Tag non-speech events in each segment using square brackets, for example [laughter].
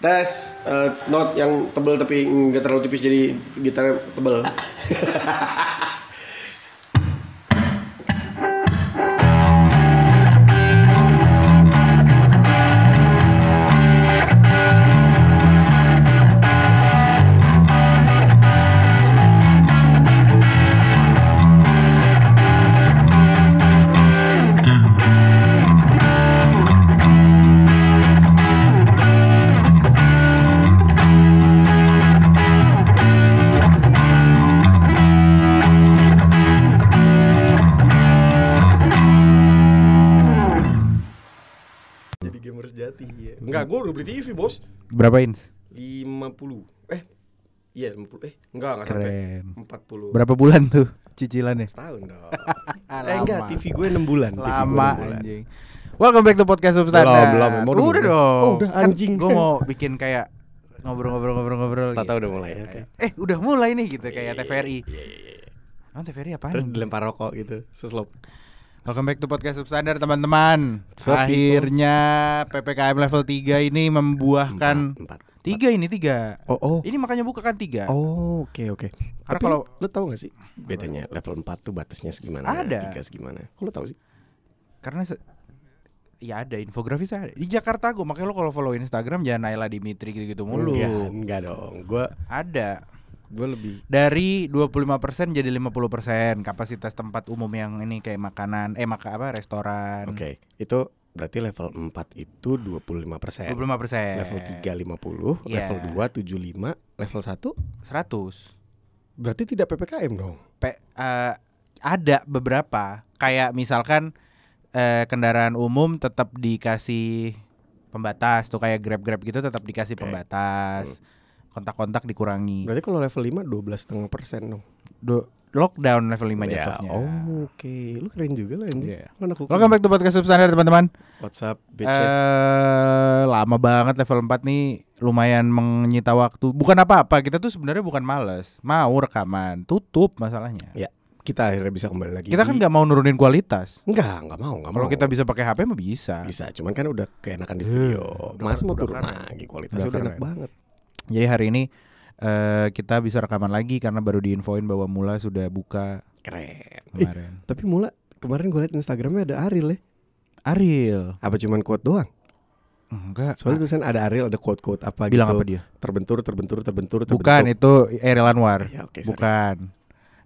Tes eh, note yang tebel tapi nggak terlalu tipis jadi gitarnya tebel. [laughs] Berapa inch? 50. Eh. Iya, 50. Eh, enggak, enggak sampai. Keren. 40. Berapa bulan tuh cicilannya? Setahun dong. [laughs] eh enggak, TV gue 6 bulan. TV Lama 6 bulan. anjing. Welcome back to podcast substandard. Belum, belum, emang udah udah dong. Oh, udah, anjing. Gue mau bikin kayak ngobrol-ngobrol-ngobrol-ngobrol. Tak tahu udah mulai, oke. Kayak, Eh, udah mulai nih gitu kayak TVRI. Iya, iya, iya. Oh, TVRI apa? Terus dilempar rokok gitu, seslop. Welcome back to podcast substandard teman-teman. Akhirnya PPKM level 3 ini membuahkan Empat, empat. tiga ini tiga. Oh, oh. Ini makanya buka kan tiga. Oh, oke oke. Karena Tapi kalau- lu, lu tahu gak sih bedanya level 4 tuh batasnya segimana? Ada. Tiga segimana? Kok lu tahu sih? Karena se- ya ada infografis ada di Jakarta gue makanya lo kalau follow Instagram jangan Naila Dimitri gitu-gitu mulu Enggak, enggak dong. Gua ada gua lebih dari 25% jadi 50% kapasitas tempat umum yang ini kayak makanan eh maka apa restoran. Oke, itu berarti level 4 itu 25%. 25% Level 3 50, Iya. level 2 75, level 1 100 berarti tidak PPKM dong. Pe- eh, ada beberapa. Kayak misalkan eh, kendaraan umum tetap dikasih pembatas tuh kayak grab grab gitu tetap dikasih Oke. pembatas kontak-kontak dikurangi Berarti kalau level 5 12,5% dong. Do- lockdown level 5 Ya, jatuhnya Oh, oke. Lu keren juga lah anak hukum. Welcome back to podcast substandard teman-teman. What's up, bitches? Eh lama banget level 4 nih lumayan menyita waktu. Bukan apa-apa, kita tuh sebenarnya bukan males, mau rekaman, tutup masalahnya. ya, kita akhirnya bisa kembali lagi. Kita kan nggak mau nurunin kualitas. Enggak, enggak mau, enggak mau. Kalau kita bisa pakai HP mah bisa. bisa, cuman kan udah keenakan di studio. udah- Mas mau turun lagi kualitasnya Udah udah enak banget. Jadi hari ini eh kita bisa rekaman lagi karena baru diinfoin bahwa Mula sudah buka Keren. Ih, kemarin. tapi mula kemarin gue liat Instagramnya ada Ariel ya. Ariel. Apa cuman quote doang? Enggak. Soalnya tulisan ada Ariel ada quote-quote apa bilang gitu. apa dia? Terbentur, terbentur, terbentur, terbentur. Bukan itu Ariel Anwar. Ya, sorry. Bukan.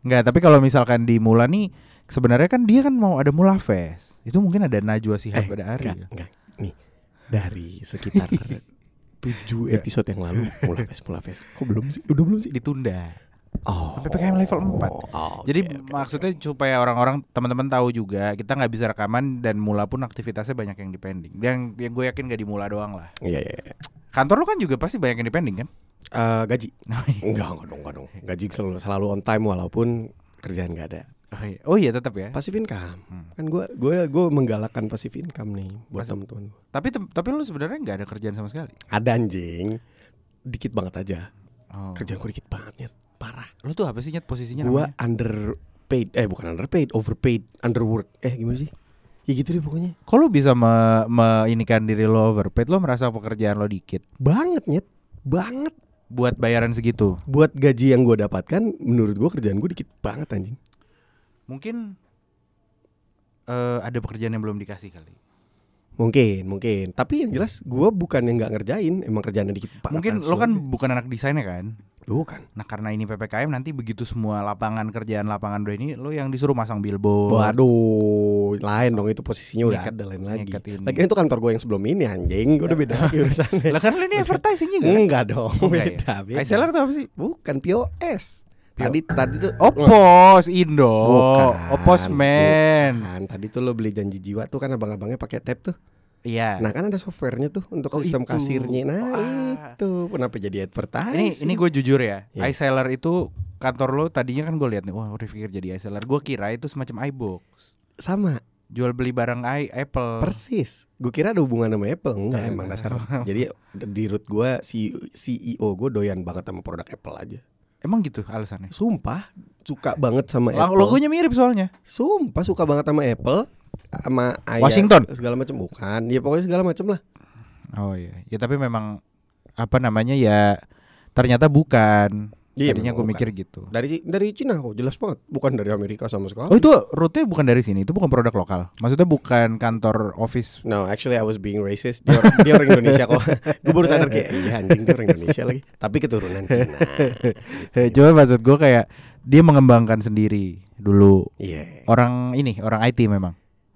Enggak, tapi kalau misalkan di Mula nih sebenarnya kan dia kan mau ada Mula Fest. Itu mungkin ada Najwa Shihab Eh, ada enggak, Ariel. enggak. Nih, dari sekitar [laughs] tujuh episode yang lalu [laughs] mulai fest. Kok belum sih? Udah belum sih? Ditunda. Oh. PPKM level 4. Oh, Jadi oke, oke, maksudnya supaya orang-orang teman-teman tahu juga kita nggak bisa rekaman dan Mula pun aktivitasnya banyak yang dipending. Dan yang gue yakin gak di Mula doang lah. Iya, iya, iya. Kantor lu kan juga pasti banyak yang dipending kan? Eh, gaji? [laughs] Oh. Enggak, enggak dong, enggak dong. Gaji selalu, selalu on time walaupun kerjaan nggak ada. Oh iya, oh iya tetap ya. Passive income. Hmm. Kan gue gue gue menggalakkan passive income nih buat teman-teman. gua. Tapi tem- tapi lu sebenarnya nggak ada kerjaan sama sekali. Ada anjing. Dikit banget aja. Oh. Kerjaan gue dikit banget Nyet. Parah. Lu tuh apa sih nyet posisinya Gue namanya? underpaid. Eh bukan underpaid, overpaid, underwork. Eh gimana sih? Ya gitu deh pokoknya. Kok lu bisa me, me- inikan diri lo overpaid? Lo merasa pekerjaan lo dikit Banget Nyet. Banget. buat bayaran segitu? Buat gaji yang gue dapatkan, menurut gue kerjaan gue dikit banget anjing. Mungkin eh ada pekerjaan yang belum dikasih kali. Mungkin, mungkin. Tapi yang jelas gue bukan yang nggak ngerjain, emang kerjaannya dikit banget. Mungkin lo kan aja. bukan anak desainnya kan? bukan. Nah karena ini ppkm nanti begitu semua lapangan kerjaan lapangan udah ini lo yang disuruh masang billboard. Waduh, lain dong itu posisinya udah ada lain lagi. ini. Lagian itu kantor gue yang sebelum ini anjing, gue udah beda lagi urusannya. Lah kan lo ini advertising juga. Enggak dong, Oh, enggak ya? beda, beda. Reseller tuh apa sih? Bukan POS. Tadi tadi tuh Oh pos Indo. Bukan, Oh pos men. bukan. Tadi tuh lo beli janji jiwa tuh kan abang-abangnya pakai tab tuh. Iya. Nah kan ada softwarenya tuh untuk Oh, sistem itu. kasirnya. Nah Ah. itu kenapa jadi advertising? ini ini gue jujur ya. Iya. iSeller itu kantor lo tadinya kan gue lihat nih, wah udah pikir jadi iSeller. Gue kira itu semacam iBox. sama Jual beli barang i Apple. persis. Gue kira ada hubungan sama Apple enggak Eh. emang dasar. jadi di root gue si CEO gue doyan banget sama produk Apple aja. Emang gitu alasannya. Sumpah suka banget sama Lang- Apple. Logonya mirip soalnya. Sumpah suka banget sama Apple sama Washington? segala macam bukan. Ya pokoknya segala macam lah. Oh iya. Ya tapi memang apa namanya ya ternyata bukan. Iya, Tadinya gue mikir gitu. Dari dari Cina kok jelas banget, bukan dari Amerika sama sekali. Oh itu rute bukan dari sini, itu bukan produk lokal. Maksudnya bukan kantor office. No, actually I was being racist. Dia orang, dia orang Indonesia kok. [laughs] gue baru sadar kayak iya anjing dia orang Indonesia lagi. Tapi keturunan Cina. [laughs] Cuma maksud gue kayak dia mengembangkan sendiri dulu. Iya. Orang ini orang IT memang.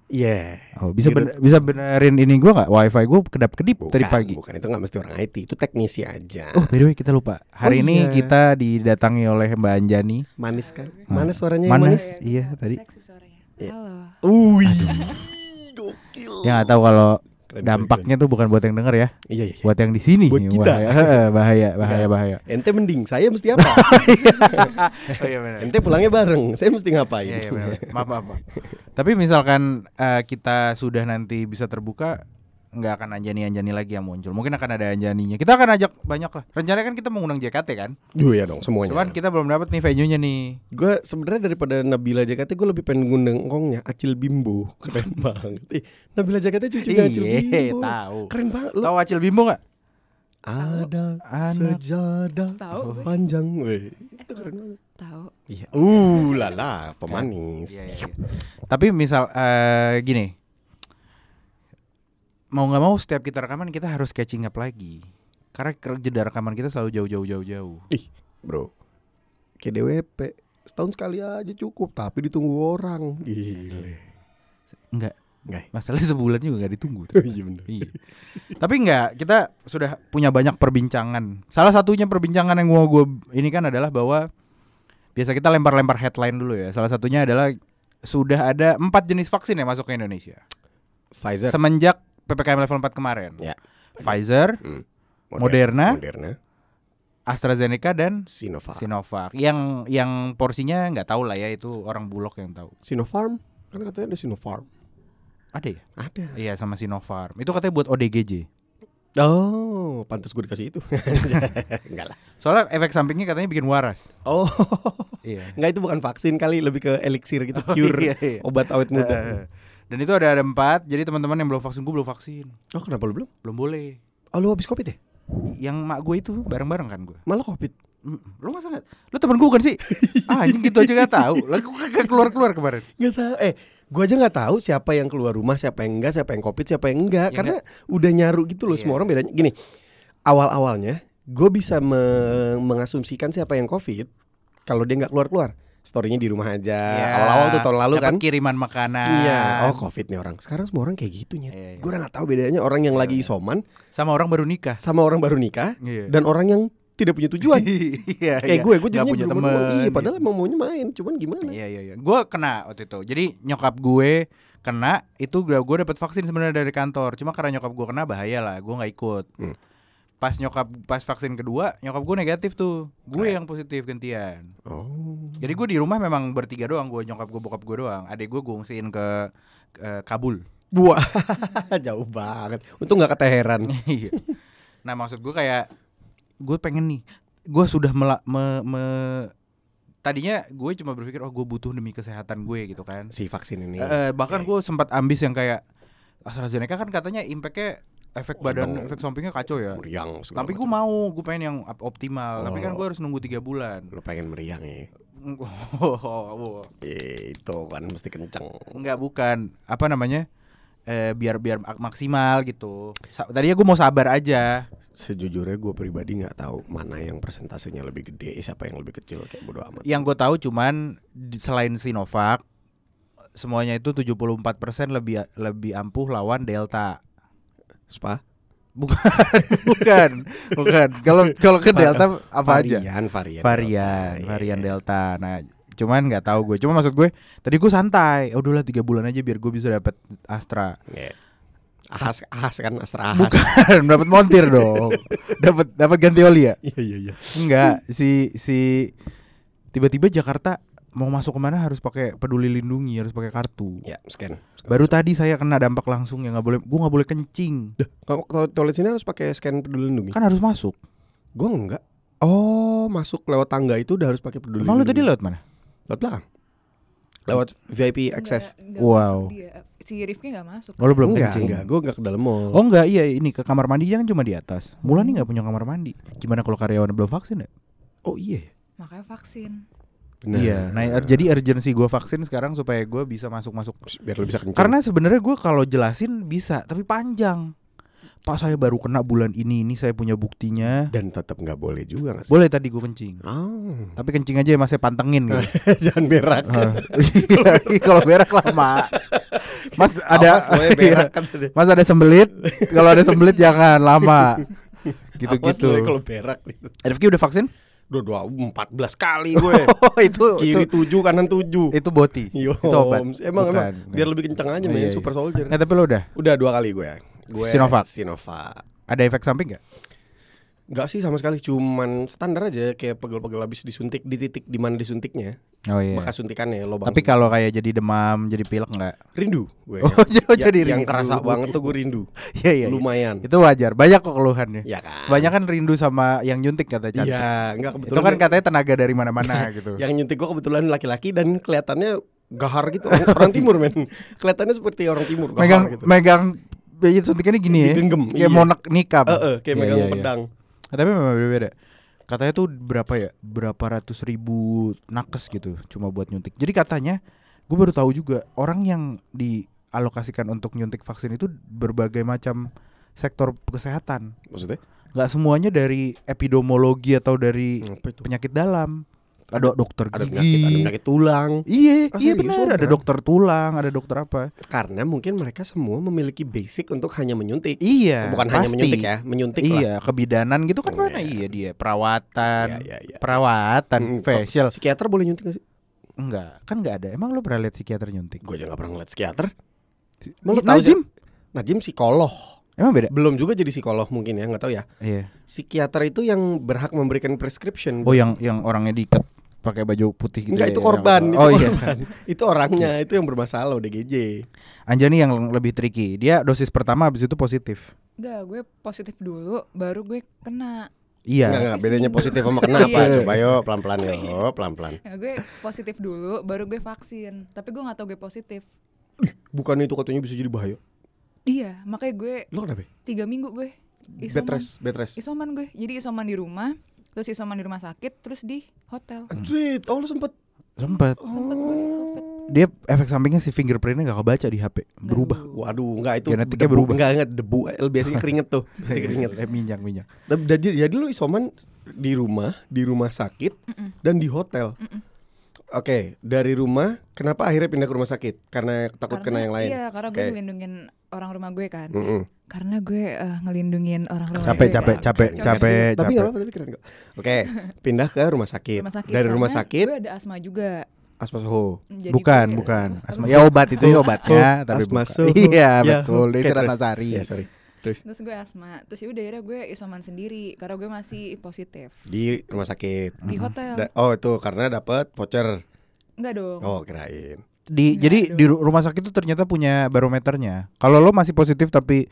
Iya. Oh, bisa Gitu. ben- bisa benerin ini gua nggak wifi gue kedap kedip Bukan, tadi pagi. bukan itu nggak mesti orang IT, itu teknisi aja. Oh by the way kita lupa Oh, hari ini iya. kita didatangi oleh Mbak Anjani. manis kan? Ah. Mana suaranya yang Mana? manis? Iya tadi. Seksi suaranya. Iya. Halo. Wih. Gokil. Ya nggak tahu kalau Keren, dampaknya tuh bukan buat yang denger ya. Iya, iya. iya. buat yang di sini. Buat kita. bahaya, bahaya, bahaya, bahaya. Ente mending, saya mesti apa? [laughs] Oh iya benar. Ente pulangnya bareng, saya mesti ngapain? Iya, iya, benar. Maaf, maaf, maaf. Tapi misalkan eh, kita sudah nanti bisa terbuka, nggak akan anjani-anjani lagi yang muncul. Mungkin akan ada anjaninya. Kita akan ajak banyak lah. Rencananya kan kita mengundang JKT kan. Duh ya dong semuanya. Cuman kita belum dapat nih venue-nya nih. gue sebenarnya daripada Nabila JKT gue lebih pengen ngundang ngongnya Acil Bimbo keren [laughs] banget Ih, Nabila JKT Acil Iya, Bimbo tahu. keren banget lo Tahu Acil Bimbo nggak? ada Anak. sejadah Tahu panjang weh itu keren banget Tahu. iya uh lala pemanis Iya, iya, iya. Tapi misal eh, gini, mau nggak mau setiap kita rekaman kita harus catching up lagi. Karena jeda rekaman kita selalu jauh-jauh jauh-jauh. ih bro kayak DWP setahun sekali aja cukup tapi ditunggu orang gile Enggak, Enggak masalahnya sebulan juga nggak ditunggu. [laughs] Oh, iya bener Iya. Tapi enggak, kita sudah punya banyak perbincangan. Salah satunya perbincangan yang gua gua ini kan adalah bahwa biasa kita lempar-lempar headline dulu ya. Salah satunya adalah sudah ada empat jenis vaksin yang masuk ke Indonesia Pfizer semenjak ppkm level 4 kemarin. Ya. Pfizer, Hmm. Moderna, Moderna AstraZeneca dan Sinovac Sinovac. Yang yang porsinya nggak tahu lah ya itu orang bulog yang tahu. Sinopharm kan katanya ada Sinopharm Ada ya? ada Iya sama Sinopharm. Itu katanya buat ODGJ. Oh, pantas gue dikasih itu. [laughs] Enggak lah. Soalnya efek sampingnya katanya bikin waras. Oh, Iya. enggak itu bukan vaksin kali, lebih ke elixir gitu, cure iya, iya. obat awet muda. Dan itu ada ada empat. Jadi teman-teman yang belum vaksin gue belum vaksin. Oh, kenapa lu belum? Belum boleh. Oh, lu habis covid ya? Yang mak gue itu bareng-bareng kan gue. Malah covid. Mm, Lu masa nggak? Lu temen gue kan sih? [laughs] ah, anjing gitu aja gak tahu. Lah gue kagak keluar-keluar kemarin. Enggak tahu. Eh, gua aja nggak tahu siapa yang keluar rumah, siapa yang enggak, siapa yang covid, siapa yang enggak. Ya, Karena udah nyaru gitu loh Iya. semua orang bedanya. Gini, awal-awalnya gue bisa me- mengasumsikan siapa yang covid kalau dia nggak keluar-keluar. Storynya di rumah aja. Ya, Awal-awal tuh tahun lalu dapat kan. kiriman makanan. Iya. Oh, covid nih orang. Sekarang semua orang kayak gitu nyet. Iya, iya. Gue udah nggak tahu bedanya orang yang lagi isoman Sama orang baru nikah. sama orang baru nikah Iya. dan orang yang tidak punya tujuan. [laughs] Iya, Kayak iya. gue, gue jadinya punya temen, Iya, padahal emang maunya main, cuman gimana? Iya iya iya. Gue kena waktu itu. Jadi nyokap gue kena itu gue gue dapat vaksin sebenarnya dari kantor. Cuma karena nyokap gue kena bahaya lah. Gue nggak ikut. Hmm. Pas nyokap pas vaksin kedua nyokap gue negatif tuh. Gue Keren. yang positif gantian. Oh. Jadi gue di rumah memang bertiga doang. Gue nyokap gue bokap gue doang. Adik gue gue ngungsiin ke, ke Kabul. Buah. [laughs] Jauh banget. Untung nggak ke Teheran. [laughs] Iya. nah maksud gue kayak gue pengen nih. Gue sudah mela, me, me- tadinya gue cuma berpikir oh gue butuh demi kesehatan gue gitu kan. Si vaksin ini. Eh, bahkan Oke. gue sempat ambis yang kayak AstraZeneca kan katanya impactnya efek Oh, badan efek sampingnya kacau ya. meriang Tapi gue mau, gue pengen yang op- optimal. Tapi kan Oh. gue harus nunggu tiga bulan. Lo pengen meriang ya. Eh, [laughs] itu kan mesti kenceng. Enggak bukan, apa namanya? Eh, biar biar mak- maksimal gitu. Sa- tadinya gue mau sabar aja. Sejujurnya gue pribadi nggak tahu mana yang persentasenya lebih gede, siapa yang lebih kecil kayak bodo amat. Yang gue tahu cuman selain Sinovac semuanya itu 74% lebih lebih ampuh lawan Delta. Spa? Bukan, [laughs] bukan, bukan. Kalau kalau ke Delta apa aja? varian, varian, varian Delta, varian iya. delta nah cuman nggak tahu gue cuma maksud gue tadi gue santai oh udahlah tiga bulan aja biar gue bisa dapat Astra Iya. Ahas, ahas kan Astra Ahas. bukan [laughs] dapat montir dong dapat dapat ganti oli ya Iya iya iya. enggak si si tiba-tiba Jakarta mau masuk ke mana harus pakai peduli lindungi harus pakai kartu Ya, scan. baru tadi saya kena dampak langsung ya nggak boleh gue nggak boleh kencing Kalau kalau toilet sini harus pakai scan peduli lindungi. kan harus masuk Gue enggak. Oh, masuk lewat tangga itu udah harus pakai peduli emang lu tadi lindungi. lewat mana lewat belakang. Lewat VIP access. Nggak- nggak Wow. masuk dia. si Rifki nggak masuk. Oh, lu belum enggak, kencing. enggak, gue enggak ke dalam mall. Oh enggak, iya ini ke kamar mandi kan cuma di atas. Mulan nih nggak punya kamar mandi. Gimana kalau karyawan belum vaksin ya? Oh iya. Makanya vaksin. Benar. Iya. Nah, jadi urgensi gue vaksin sekarang supaya gue bisa masuk-masuk. biar lu bisa kencing. Karena sebenarnya gue kalau jelasin bisa, tapi panjang. Pak saya baru kena bulan ini, ini saya punya buktinya. dan tetap nggak boleh juga nggak sih? Boleh tadi gue kencing. Oh. Tapi kencing aja ya masih pantengin gitu. [laughs] Jangan berak. Ah. Iya, [laughs] kalau berak lama. Mas ada Awas lo [laughs] ya berak kan tadi. Mas ada sembelit. Kalau ada sembelit jangan lama. Gitu-gitu. lo kalau berak gitu. Rifki udah vaksin? Dua dua empat belas kali gue. [laughs] Oh, itu Kiri itu tujuh kanan tujuh. itu boti. Yo, itu obat. Emang Bukan, emang biar lebih kencang aja Oh, main iya, super iya. soldier. Nggak, tapi lo udah Udah dua kali gue. Gue Sinovac. Sinovac. ada efek samping nggak? Enggak sih sama sekali, cuman standar aja kayak pegel-pegel habis disuntik di titik di mana disuntiknya. Oh iya. Bekas suntikannya lobang. Tapi kalau kayak jadi demam, jadi pilek nggak? rindu gue. [laughs] Oh, jauh Ya- jadi yang rindu. kerasa banget tuh gue rindu. [laughs] Iya iya. iya. Lumayan. Itu wajar. Banyak kok keluhannya. Ya kan. Banyak kan rindu sama yang nyuntik kata cantik. Iya, enggak kebetulan. Itu kan yang- katanya tenaga dari mana-mana [laughs] gitu. yang nyuntik gue kebetulan laki-laki dan kelihatannya gahar gitu. Orang, timur men. Kelihatannya seperti orang timur gahar megang gitu. megang biji suntikannya gini ya. Digenggam, Kayak iya. mau nikam. Eh, eh, kayak Iya, megang iya, iya. pedang. Tapi memang beda-beda. Katanya tuh berapa ya? Berapa ratus ribu nakes gitu cuma buat nyuntik. Jadi katanya gue baru tahu juga orang yang dialokasikan untuk nyuntik vaksin itu berbagai macam sektor kesehatan. Maksudnya? Nggak semuanya dari epidemiologi atau dari penyakit dalam. Ada dokter Ada gigi. penyakit, ada penyakit tulang. Iya, Ah, iya serius? benar. Oh, Ada dokter tulang, ada dokter apa? Karena mungkin mereka semua memiliki basic untuk hanya menyuntik. Iya, Bukan hanya pasti. menyuntik ya, menyuntik lah. Iya, kebidanan gitu kan Oh, mana? iya. Iya dia perawatan, Iya, iya, iya. perawatan, Mm, facial. Psikiater boleh nyuntik gak sih? Enggak, kan enggak ada. Emang lu pernah lihat psikiater nyuntik? Gue aja gak pernah ngeliat psikiater. Emang lu tahu, Najim? Najim psikolog. Emang beda? Belum juga jadi psikolog mungkin ya, nggak tahu ya. Iya. Psikiater itu yang berhak memberikan prescription. Oh, yang yang orangnya diikat pakai baju putih gitu. Enggak ya, itu korban, apa? itu oh iya. korban. [laughs] itu orangnya, itu yang bermasalah ODGJ. Anjani yang lebih tricky. Dia dosis pertama habis itu positif. Enggak, gue positif dulu, baru gue kena. Iya. Enggak, enggak, bedanya positif sama kenapa? Iya. Coba yo pelan-pelan yo, [laughs] pelan-pelan. Ya, gue positif dulu, baru gue vaksin. Tapi gue nggak tahu gue positif. Bukan itu katanya bisa jadi bahaya. Iya, makanya gue Lo kenapa? tiga minggu gue Bed isoman. rest, bed rest. Isoman gue, jadi isoman di rumah, terus isoman di rumah sakit, terus di hotel. Anjir, oh lo sempet Sempat. Sempet gue COVID. Dia efek sampingnya si fingerprintnya nggak kebaca di HP. Berubah. Waduh, enggak itu Genetiknya debu, berubah. Enggak, enggak debu. Eh, Biasanya keringet tuh. [laughs] Biasanya keringet. Eh, minyak minyak. Dan- Jadi, jadi lu isoman di rumah, di rumah sakit Mm-mm. dan di hotel. Mm-mm. Oke, dari rumah kenapa akhirnya pindah ke rumah sakit? Karena takut kena yang lain. Iya, karena gue Oke. Orang rumah gue kan. Mm-mm. Karena gue eh, ngelindungin orang rumah Capek gue. capek kan. capek capek keren. Tapi capek. apa-apa, tapi keren kok. Oke, pindah ke rumah sakit. Rumah sakit. Dari rumah sakit, Gue ada asma juga. asma soho. Jadi Bukan, gue- bukan. Asma ya obat itu ya obatnya, Oh, tapi asma bukan. suhu. [laughs] Iya, Ya, betul. Dia oke, Ratna terus. Sari. Iya, sorry. Terus Terus gue asma. Terus ya udah akhirnya gue isoman sendiri karena gue masih positif di rumah sakit. di Mhm. hotel. Da- oh, itu karena dapat voucher. Enggak dong. Oh, kirain. Di Nggak, jadi aduh. di ru- rumah sakit itu ternyata punya barometernya. Kalau lo masih positif tapi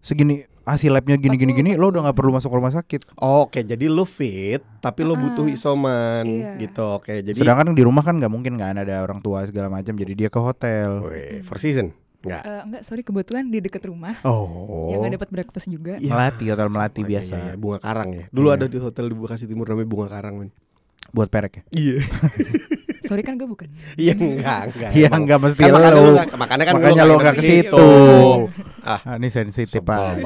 segini hasil labnya gini gini gini, lo udah nggak perlu masuk rumah sakit. Oh, Oke, jadi lu fit, tapi lu Ah, butuh isoman, iya. gitu. Oke, jadi Sedangkan di rumah kan nggak mungkin kan ada orang tua segala macam, jadi dia ke hotel. Weh, four season, enggak? Eh, enggak, sorry kebetulan di deket rumah Oh, yang gak dapat breakfast juga. Iya. Melati hotel melati Oh, iya, biasa iya, iya, bunga karang ya. Dulu Iya. ada di hotel di Bekasi Timur namanya bunga karang, men. buat perek ya. Iya. [laughs] Sorry kan gue bukan. [laughs] Iya enggak, enggak. Iya emang. nggak mesti Kan makanya lo. makanya kan Makanya lo nggak ke situ. Ah, Ah, ini sensitif pak. banget.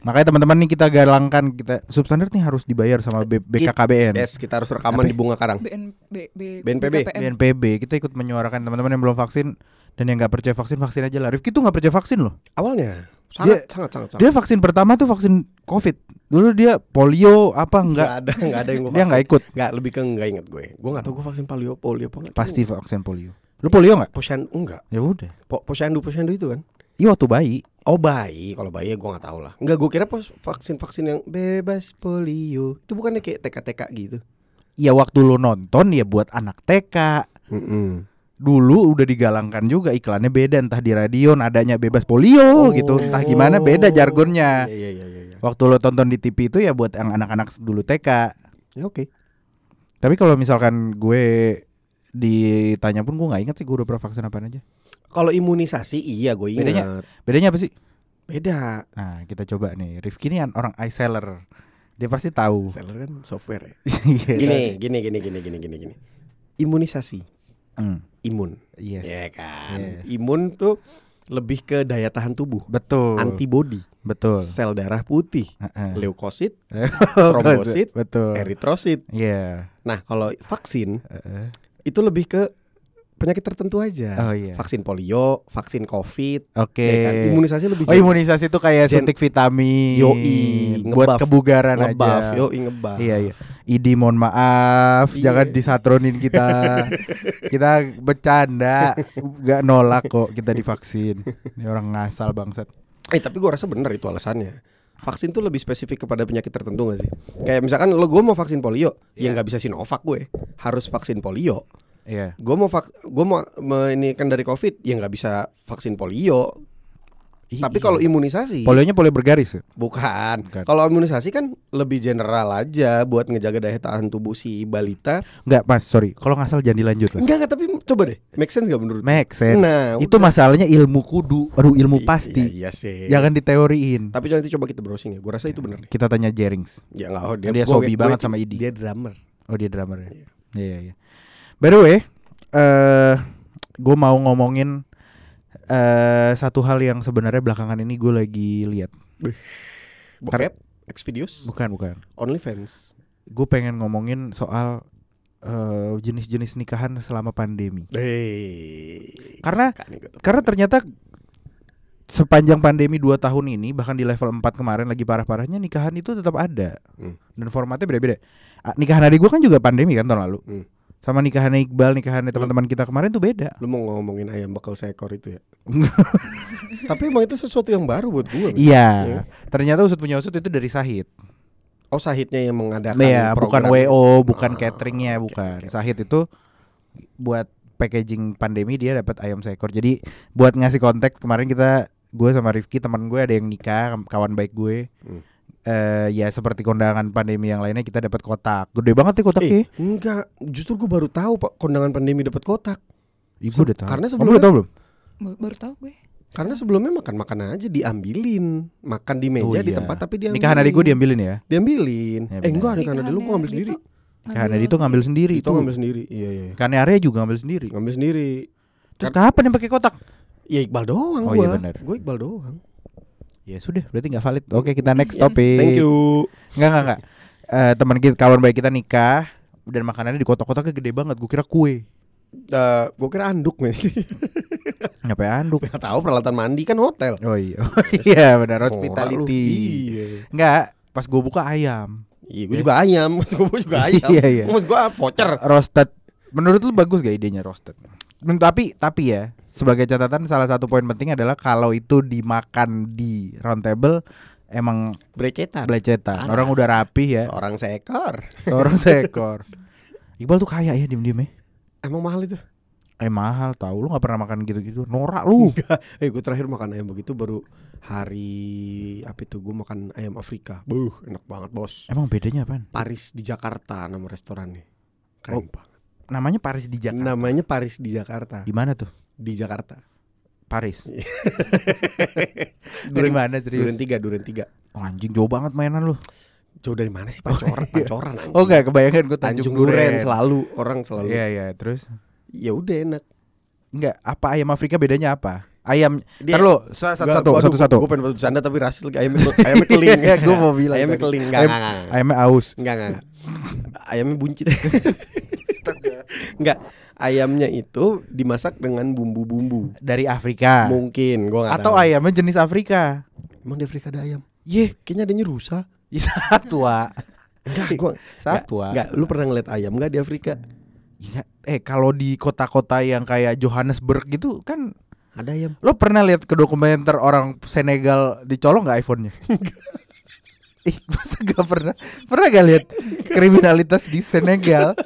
Makanya teman-teman nih kita galangkan kita substandard nih harus dibayar sama B- BKKBN. Yes, kita harus rekaman di bunga karang. BN, B, B, BNPB. BNPB kita ikut menyuarakan teman-teman yang belum vaksin dan yang nggak percaya vaksin vaksin aja lah. Rifki tuh nggak percaya vaksin loh. Awalnya sangat sangat sangat sangat. Dia vaksin pertama tuh vaksin COVID. Dulu dia polio apa Enggak enggak? ada, enggak ada yang gue [laughs] Dia nggak ikut. Enggak, lebih ke enggak inget gue. Gue enggak tahu gue vaksin polio polio apa enggak. Pasti vaksin polio. Lu polio nggak? Posyandu enggak. Ya udah. Po, posyandu posyandu itu kan. Iya waktu bayi. Oh bayi, kalau bayi gue nggak tahu lah. Enggak, gue kira pos vaksin vaksin yang bebas polio itu bukannya kayak TK-TK gitu. Ya waktu lu nonton ya buat anak TK. Mm-mm. Dulu udah digalangkan juga iklannya beda entah di radio nadanya bebas polio gitu. Entah gimana beda jargonnya. Iya iya iya iya. iya. Waktu lo tonton di TV itu ya buat yang anak-anak dulu TK. Ya oke. Tapi kalau misalkan gue ditanya pun gue nggak inget sih gue udah pernah vaksin apa aja. Kalau imunisasi iya gue ingat. Bedanya? Bedanya apa sih? Beda. Nah kita coba nih. Rifki ini orang iSeller. Dia pasti tahu. Seller kan software ya. [laughs] Iya. Gini, gini, gini, gini, gini, gini, gini. Imunisasi, Hmm, imun. Yes. Ya kan. Yes. Imun tuh lebih ke daya tahan tubuh, Betul. antibody, Betul. sel darah putih, Heeh. [laughs] leukosit, Trombosit. Betul. eritrosit. Iya. Nah, kalau vaksin Heeh. itu lebih ke penyakit tertentu aja. Oh iya. Vaksin polio, vaksin covid, Oke. ya kan? Imunisasi lebih Oh imunisasi itu kayak Gen- suntik vitamin. Yoi, buat kebugaran ngebuff, aja. yo ngebuff. Iya iya. Idi mohon maaf, Iya. jangan disatronin kita. [laughs] kita bercanda, nggak nolak kok kita divaksin. Ini orang ngasal bangsat. Eh tapi gue rasa bener itu alasannya. Vaksin tuh lebih spesifik kepada penyakit tertentu gak sih? Kayak misalkan lo gue mau vaksin polio, ya Iya. nggak bisa Sinovac gue, harus vaksin polio. Iya. Gue mau vak, gue mau me- ini kan dari covid, ya nggak bisa vaksin polio. Ih, Tapi iya. kalau imunisasi, polionya polio bergaris. ya? bukan. Bukan. Kalau imunisasi kan lebih general aja buat ngejaga daya tahan tubuh si balita. Enggak, Mas, sorry. Kalau ngasal jangan dilanjut lah. Enggak enggak tapi coba deh, make sense gak menurut? Make sense. Nah, itu udah. masalahnya ilmu kudu, aduh ilmu I- pasti. Iya, iya sih. Jangan diteoriin. Tapi nanti coba kita browsing ya. Gue rasa itu bener deh. Kita tanya Jerings. Ya enggak, oh, Dia gua- sobi gua- banget sama Idi. Dia drummer. Oh dia drummer ya. Iya iya. iya. By the way, eh gue mau ngomongin eh satu hal yang sebenarnya belakangan ini gue lagi lihat. Bokep, Xvideos, Bukan bukan. OnlyFans. Gue pengen ngomongin soal eh, jenis-jenis nikahan selama pandemi. Hey, Karena-. Karena ternyata sepanjang pandemi 2 tahun ini bahkan di level 4 kemarin lagi parah-parahnya nikahan itu tetap ada. Hmm. Dan formatnya beda-beda. Ah, Nikahan adik gue kan juga pandemi kan tahun lalu. Hmm. Sama nikahannya Iqbal, nikahannya teman-teman kita kemarin tuh beda. Lu mau ngomongin ayam bakal seekor itu ya? [laughs] Tapi emang itu sesuatu yang baru buat gue. Iya. Ternyata usut punya usut itu dari Sahid. Oh sahidnya yang mengadakan Iya, bukan. WO, bukan Ah, cateringnya, bukan. oke. Sahid itu buat packaging pandemi dia dapat ayam seekor. Jadi buat ngasih konteks kemarin kita gue sama Rifki teman gue ada yang nikah kawan baik gue. Hmm. Eh ya seperti kondangan pandemi yang lainnya kita dapat kotak. Gede banget nih kotaknya. Eh, enggak, justru gue baru tahu Pak kondangan pandemi dapat kotak. Ih, gue udah tahu. karena sebelumnya- udah tahu belum? Ba- Baru tahu gue. Karena sebelumnya makan-makan aja diambilin, makan di meja Oh, di iya. tempat tapi diambilin. Nikahan adik gue diambilin ya. diambilin. Ya, eh enggak, nikahan adik lu gue ngambil sendiri. Nikahan adik itu ngambil sendiri Itu ngambil sendiri. Iya iya. iya. Nikahan Arya juga ngambil sendiri. Ngambil sendiri. Terus kapan yang pakai kotak? Ya Iqbal doang Oh, gua. iya benar. Gue Iqbal doang. Ya sudah, berarti nggak valid. Oke, kita next topik. Thank you. Enggak enggak enggak. Eh teman kita kawan baik kita nikah dan makanannya di kotak-kotaknya gede banget. Gue kira kue. Eh, gue kira anduk men. [laughs] Ngapain anduk? Gak tahu peralatan mandi kan hotel. Oh iya. [laughs] Oh, iya benar hospitality. Iya. Enggak, pas gue buka ayam. Iya, gue juga ayam. [laughs] Maksud gue juga ayam. Iya, iya. Maksud gue voucher. Roasted. Menurut lu bagus gak idenya roasted? Tapi tapi ya sebagai catatan salah satu poin penting adalah kalau itu dimakan di round table emang Brecetan. belecetan. Parah. Orang udah rapih ya. Seorang seekor. Seorang [laughs] seekor. Iqbal tuh kaya ya diem-diem ya. Emang mahal itu? Eh mahal tahu lu nggak pernah makan gitu-gitu. Norak lu. [laughs] Eh gue terakhir makan ayam begitu baru hari apa itu gue makan ayam Afrika. Buh, enak banget bos. Emang bedanya apaan? Paris di Jakarta nama restorannya. Keren Oh, banget. Namanya Paris di Jakarta. Namanya Paris di Jakarta. Di mana tuh? Di Jakarta. Paris. Iya. [laughs] Dari Duren, mana Duren serius? tiga, Duren tiga. Oh, anjing jauh banget mainan lu. Jauh dari mana sih pancoran? Pancoran anjing. Oh enggak, kebayangkan gue Tanjung Tanjung, Duren Duren. selalu orang selalu. Iya iya, terus Ya udah enak. enggak apa ayam Afrika bedanya apa? Ayam Dia- Ntar lu satu satu gua- satu satu. Gue pengen bercanda tapi rasis lagi ayamnya ayamnya keling. [laughs] Iya, gua mau bilang ayamnya tadi. keling. Enggak, Ayam- enggak. Ayamnya aus. Enggak, enggak. Ayamnya buncit. [laughs] enggak. Ayamnya itu dimasak dengan bumbu-bumbu. Dari Afrika. Mungkin gua Atau tahu. ayamnya jenis Afrika. Emang di Afrika ada ayam? Ye, Kayaknya adanya rusa. [laughs] ya satwa. Enggak, gua [laughs] Satwa. enggak. Lu pernah ngeliat ayam enggak di Afrika? Iya, eh kalau di kota-kota yang kayak Johannesburg gitu kan Ada ayam. Lo pernah lihat ke dokumenter orang Senegal dicolong nggak iPhone-nya? [laughs] Ih, masa gak pernah? Pernah gak lihat kriminalitas di Senegal?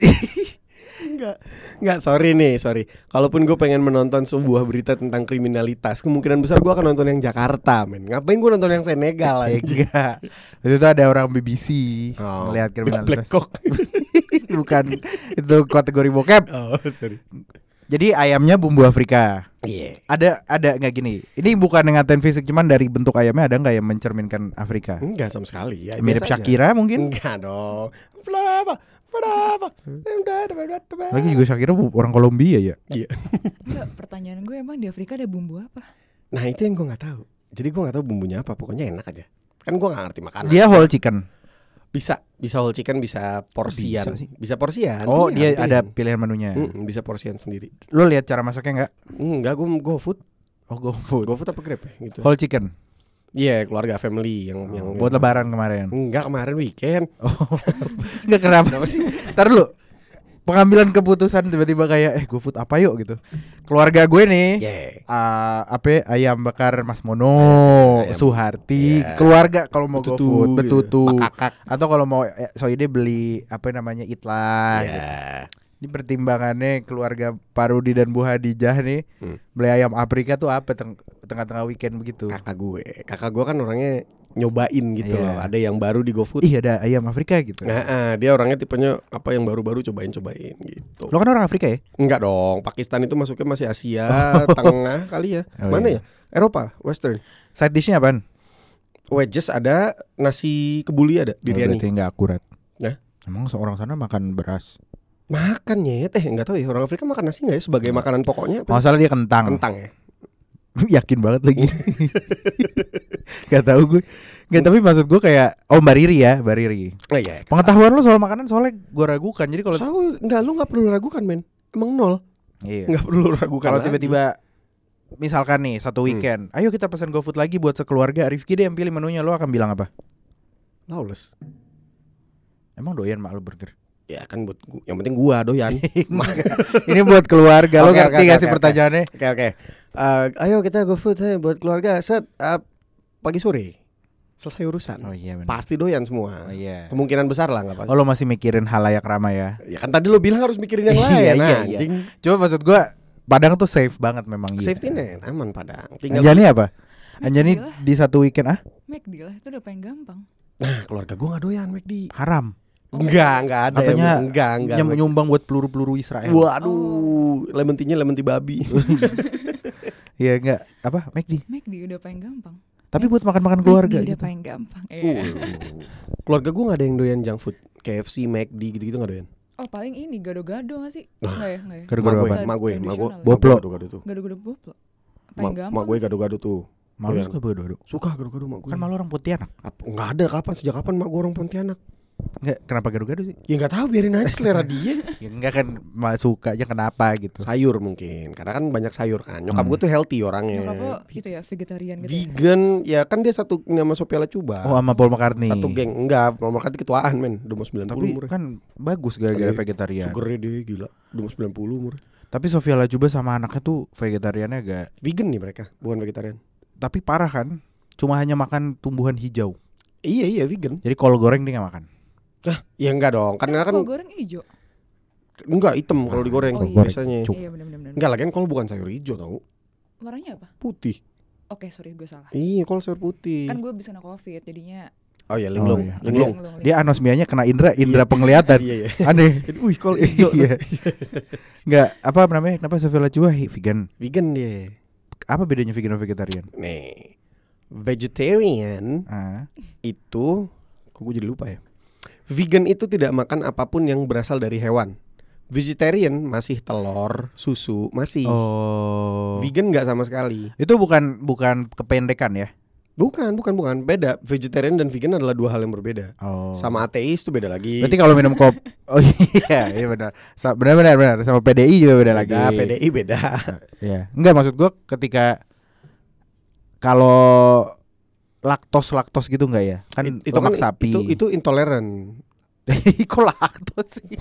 [laughs] Enggak. Enggak, sorry nih, sorry. Kalaupun gue pengen menonton sebuah berita tentang kriminalitas, kemungkinan besar gue akan nonton yang Jakarta, men. Ngapain gue nonton yang Senegal anjing? Enggak. Itu tuh ada orang BBC Oh, melihat kriminalitas. Black Cock. [laughs] bukan itu kategori bokep. Oh, sorry. Jadi ayamnya bumbu Afrika. Iya. Ada ada nggak gini? Ini bukan ngatain fisik, cuman dari bentuk ayamnya ada nggak yang mencerminkan Afrika? Enggak sama sekali ya. Mirip biasa aja. Shakira mungkin? Enggak dong. Flava. Lagi juga Shakira orang Kolombia ya. Iya. Enggak, pertanyaan gue emang di Afrika ada bumbu apa? Nah, itu yang gue nggak tahu. Jadi gue nggak tahu bumbunya apa, pokoknya enak aja. Kan gue nggak ngerti makanan. Dia whole chicken. bisa bisa whole chicken, bisa porsian. bisa sih? Bisa porsian. Oh, dia Pilihan, ada pilihan. menunya. Mm, bisa porsian sendiri. Lo lihat cara masaknya nggak? Enggak, gue go food. Oh, go food. Go food apa grab ya gitu. Whole chicken. Iya, keluarga family yang yang Buat lebaran kemarin. Enggak kemarin weekend. Oh, [laughs] nggak kenapa sih? Ntar dulu. Pengambilan keputusan tiba-tiba kayak eh GoFood apa yuk gitu. Keluarga gue nih Yeah. eh, apa ya, ayam bakar Mas Mono, Ayam- Suharti, Iya. keluarga kalau mau Betutu, GoFood, gitu. betutu. Pakakak. Atau kalau mau eh, soide beli apa namanya Itlah. gitu. Ini pertimbangannya keluarga Parudi dan Bu Hadijah nih Hmm. beli ayam Afrika tuh apa teng- tengah-tengah weekend begitu. Kakak gue. Kakak gue kan orangnya nyobain gitu Iya. loh. Ada yang baru di GoFood. Ih ada ayam Afrika gitu. Nah, ah, dia orangnya tipenya apa yang baru-baru cobain-cobain gitu. Lo kan orang Afrika ya? Enggak dong, Pakistan itu masuknya masih Asia [laughs] Tengah kali ya. Oh, Mana iya. ya? Eropa, Western. Side dishnya apaan? Wedges ada, nasi kebuli ada, Oh, biryani. berarti nggak akurat. Nah? Emang seorang sana makan beras? Makan ya, teh enggak tahu ya orang Afrika makan nasi enggak ya sebagai makanan pokoknya? Apa? dia kentang. Kentang ya. [laughs] Yakin banget lagi. [laughs] gak tahu gue. Gak tapi maksud gue kayak oh Mbak Riri ya, Mbak Riri. Oh iya. Pengetahuan lu soal makanan soalnya gue ragukan. Jadi kalau Kalau enggak lu enggak perlu ragukan, men. Emang nol. iya. Enggak perlu ragukan. Kalau tiba-tiba misalkan nih satu Hmm. weekend, ayo kita pesan GoFood lagi buat sekeluarga. Rifki deh yang pilih menunya, lo akan bilang apa? lawless. Emang doyan mak lo burger? Ya kan buat gua, yang penting gua doyan. [laughs] [laughs] Ini buat keluarga. Lo Oke, ngerti oke, gak oke, sih oke. pertanyaannya? Oke oke. Eh, ayo kita go food eh, buat keluarga. Set eh, pagi sore. Selesai urusan. iya Pasti doyan semua. iya. Kemungkinan besar lah nggak apa. Oh lo masih mikirin halayak ramai ya? Ya kan tadi lo bilang harus mikirin yang [laughs] Iya, lain. iya, nah, iya. anjing. Coba maksud gua Padang tuh safe banget memang iya. Safety net aman Padang. Tinggal Anjani apa? Anjani di satu weekend ah McD lah, itu udah paling gampang. Nah, keluarga gua nggak doyan McD. haram. Enggak, enggak ada. Katanya yang- enggak, enggak. Nyum- nyumbang buat peluru-peluru Israel. Waduh, lemon tea-nya lemon tea babi. [laughs] Iya enggak apa McD. McD udah paling gampang. Tapi buat makan-makan keluarga McD udah gitu. paling gampang. Uh, Iya. keluarga gua nggak ada yang doyan junk food. KFC, McD gitu-gitu nggak doyan. Oh paling ini gado-gado gak sih? Nah. Enggak ya, enggak ya. Gue, apa? mak gue, mak gue. Tradisional. mak gue Boplo. Gado-gado tuh. Gado-gado boplo. Paling gampang. mak gue gado-gado tuh. Malu suka bodoh. Suka gado-gado mak gue. Kan malu orang Pontianak. Ap- nggak ada kapan sejak kapan mak gue orang Pontianak? Enggak, kenapa gado-gado sih? Ya nggak tahu biarin aja selera [laughs] dia. Ya enggak kan ma- suka aja kenapa gitu. sayur mungkin, karena kan banyak sayur kan. Nyokap Hmm. gue tuh healthy orangnya. Nyokap lo gitu ya, vegetarian gitu ya. Vegan, ya kan dia satu nama Sophia Lacuba. Oh sama Paul McCartney. Satu geng enggak, nomor kan ketuaan men, udah mau 90 Tapi umurnya. kan bagus gara-gara Iya. vegetarian. Sugarnya dia gila, udah mau 90 umur. Tapi Sofia Lajuba sama anaknya tuh vegetariannya agak Vegan nih mereka, bukan vegetarian. tapi parah kan. Cuma hanya makan tumbuhan hijau. Iya iya vegan. Jadi kol goreng dia nggak makan. Ya enggak dong, karena kan Kol goreng hijau. enggak hitam kalau digoreng Oh, iya. biasanya. Cuk. Iya benar-benar. Enggak lagi kan kol bukan sayur hijau tau, Warnanya apa? putih. Oke, sorry gue salah. Iya, kol sayur putih. Kan gue bisa kena covid, jadinya Oh iya, linglung, iya. linglung. linglung, Dia anosmianya kena indera, indera penglihatan. [laughs] Iya iya. Aneh. [laughs] Wih, kol hijau. Iya. [laughs] Enggak, apa namanya? Kenapa Sofia Lajuba hi- vegan? Vegan dia. Apa bedanya vegan dan vegetarian? Nih, vegetarian Ah. itu, kok gue jadi lupa ya. Vegan itu tidak makan apa pun yang berasal dari hewan. Vegetarian masih telur, susu, masih. Oh. Vegan nggak sama sekali. Itu bukan bukan kependekan ya? Bukan, bukan, bukan. Beda. Vegetarian dan vegan adalah dua hal yang berbeda. Oh. Sama ateis itu beda lagi. Berarti kalau minum kopi [laughs] Oh iya, iya benar. Benar benar benar. Sama PDI juga beda, lagi. beda, PDI beda. Iya. Enggak maksud gua ketika kalau laktos laktos gitu enggak ya? Kan It- itu kan sapi. itu itu intoleran. [laughs] Kok laktos sih?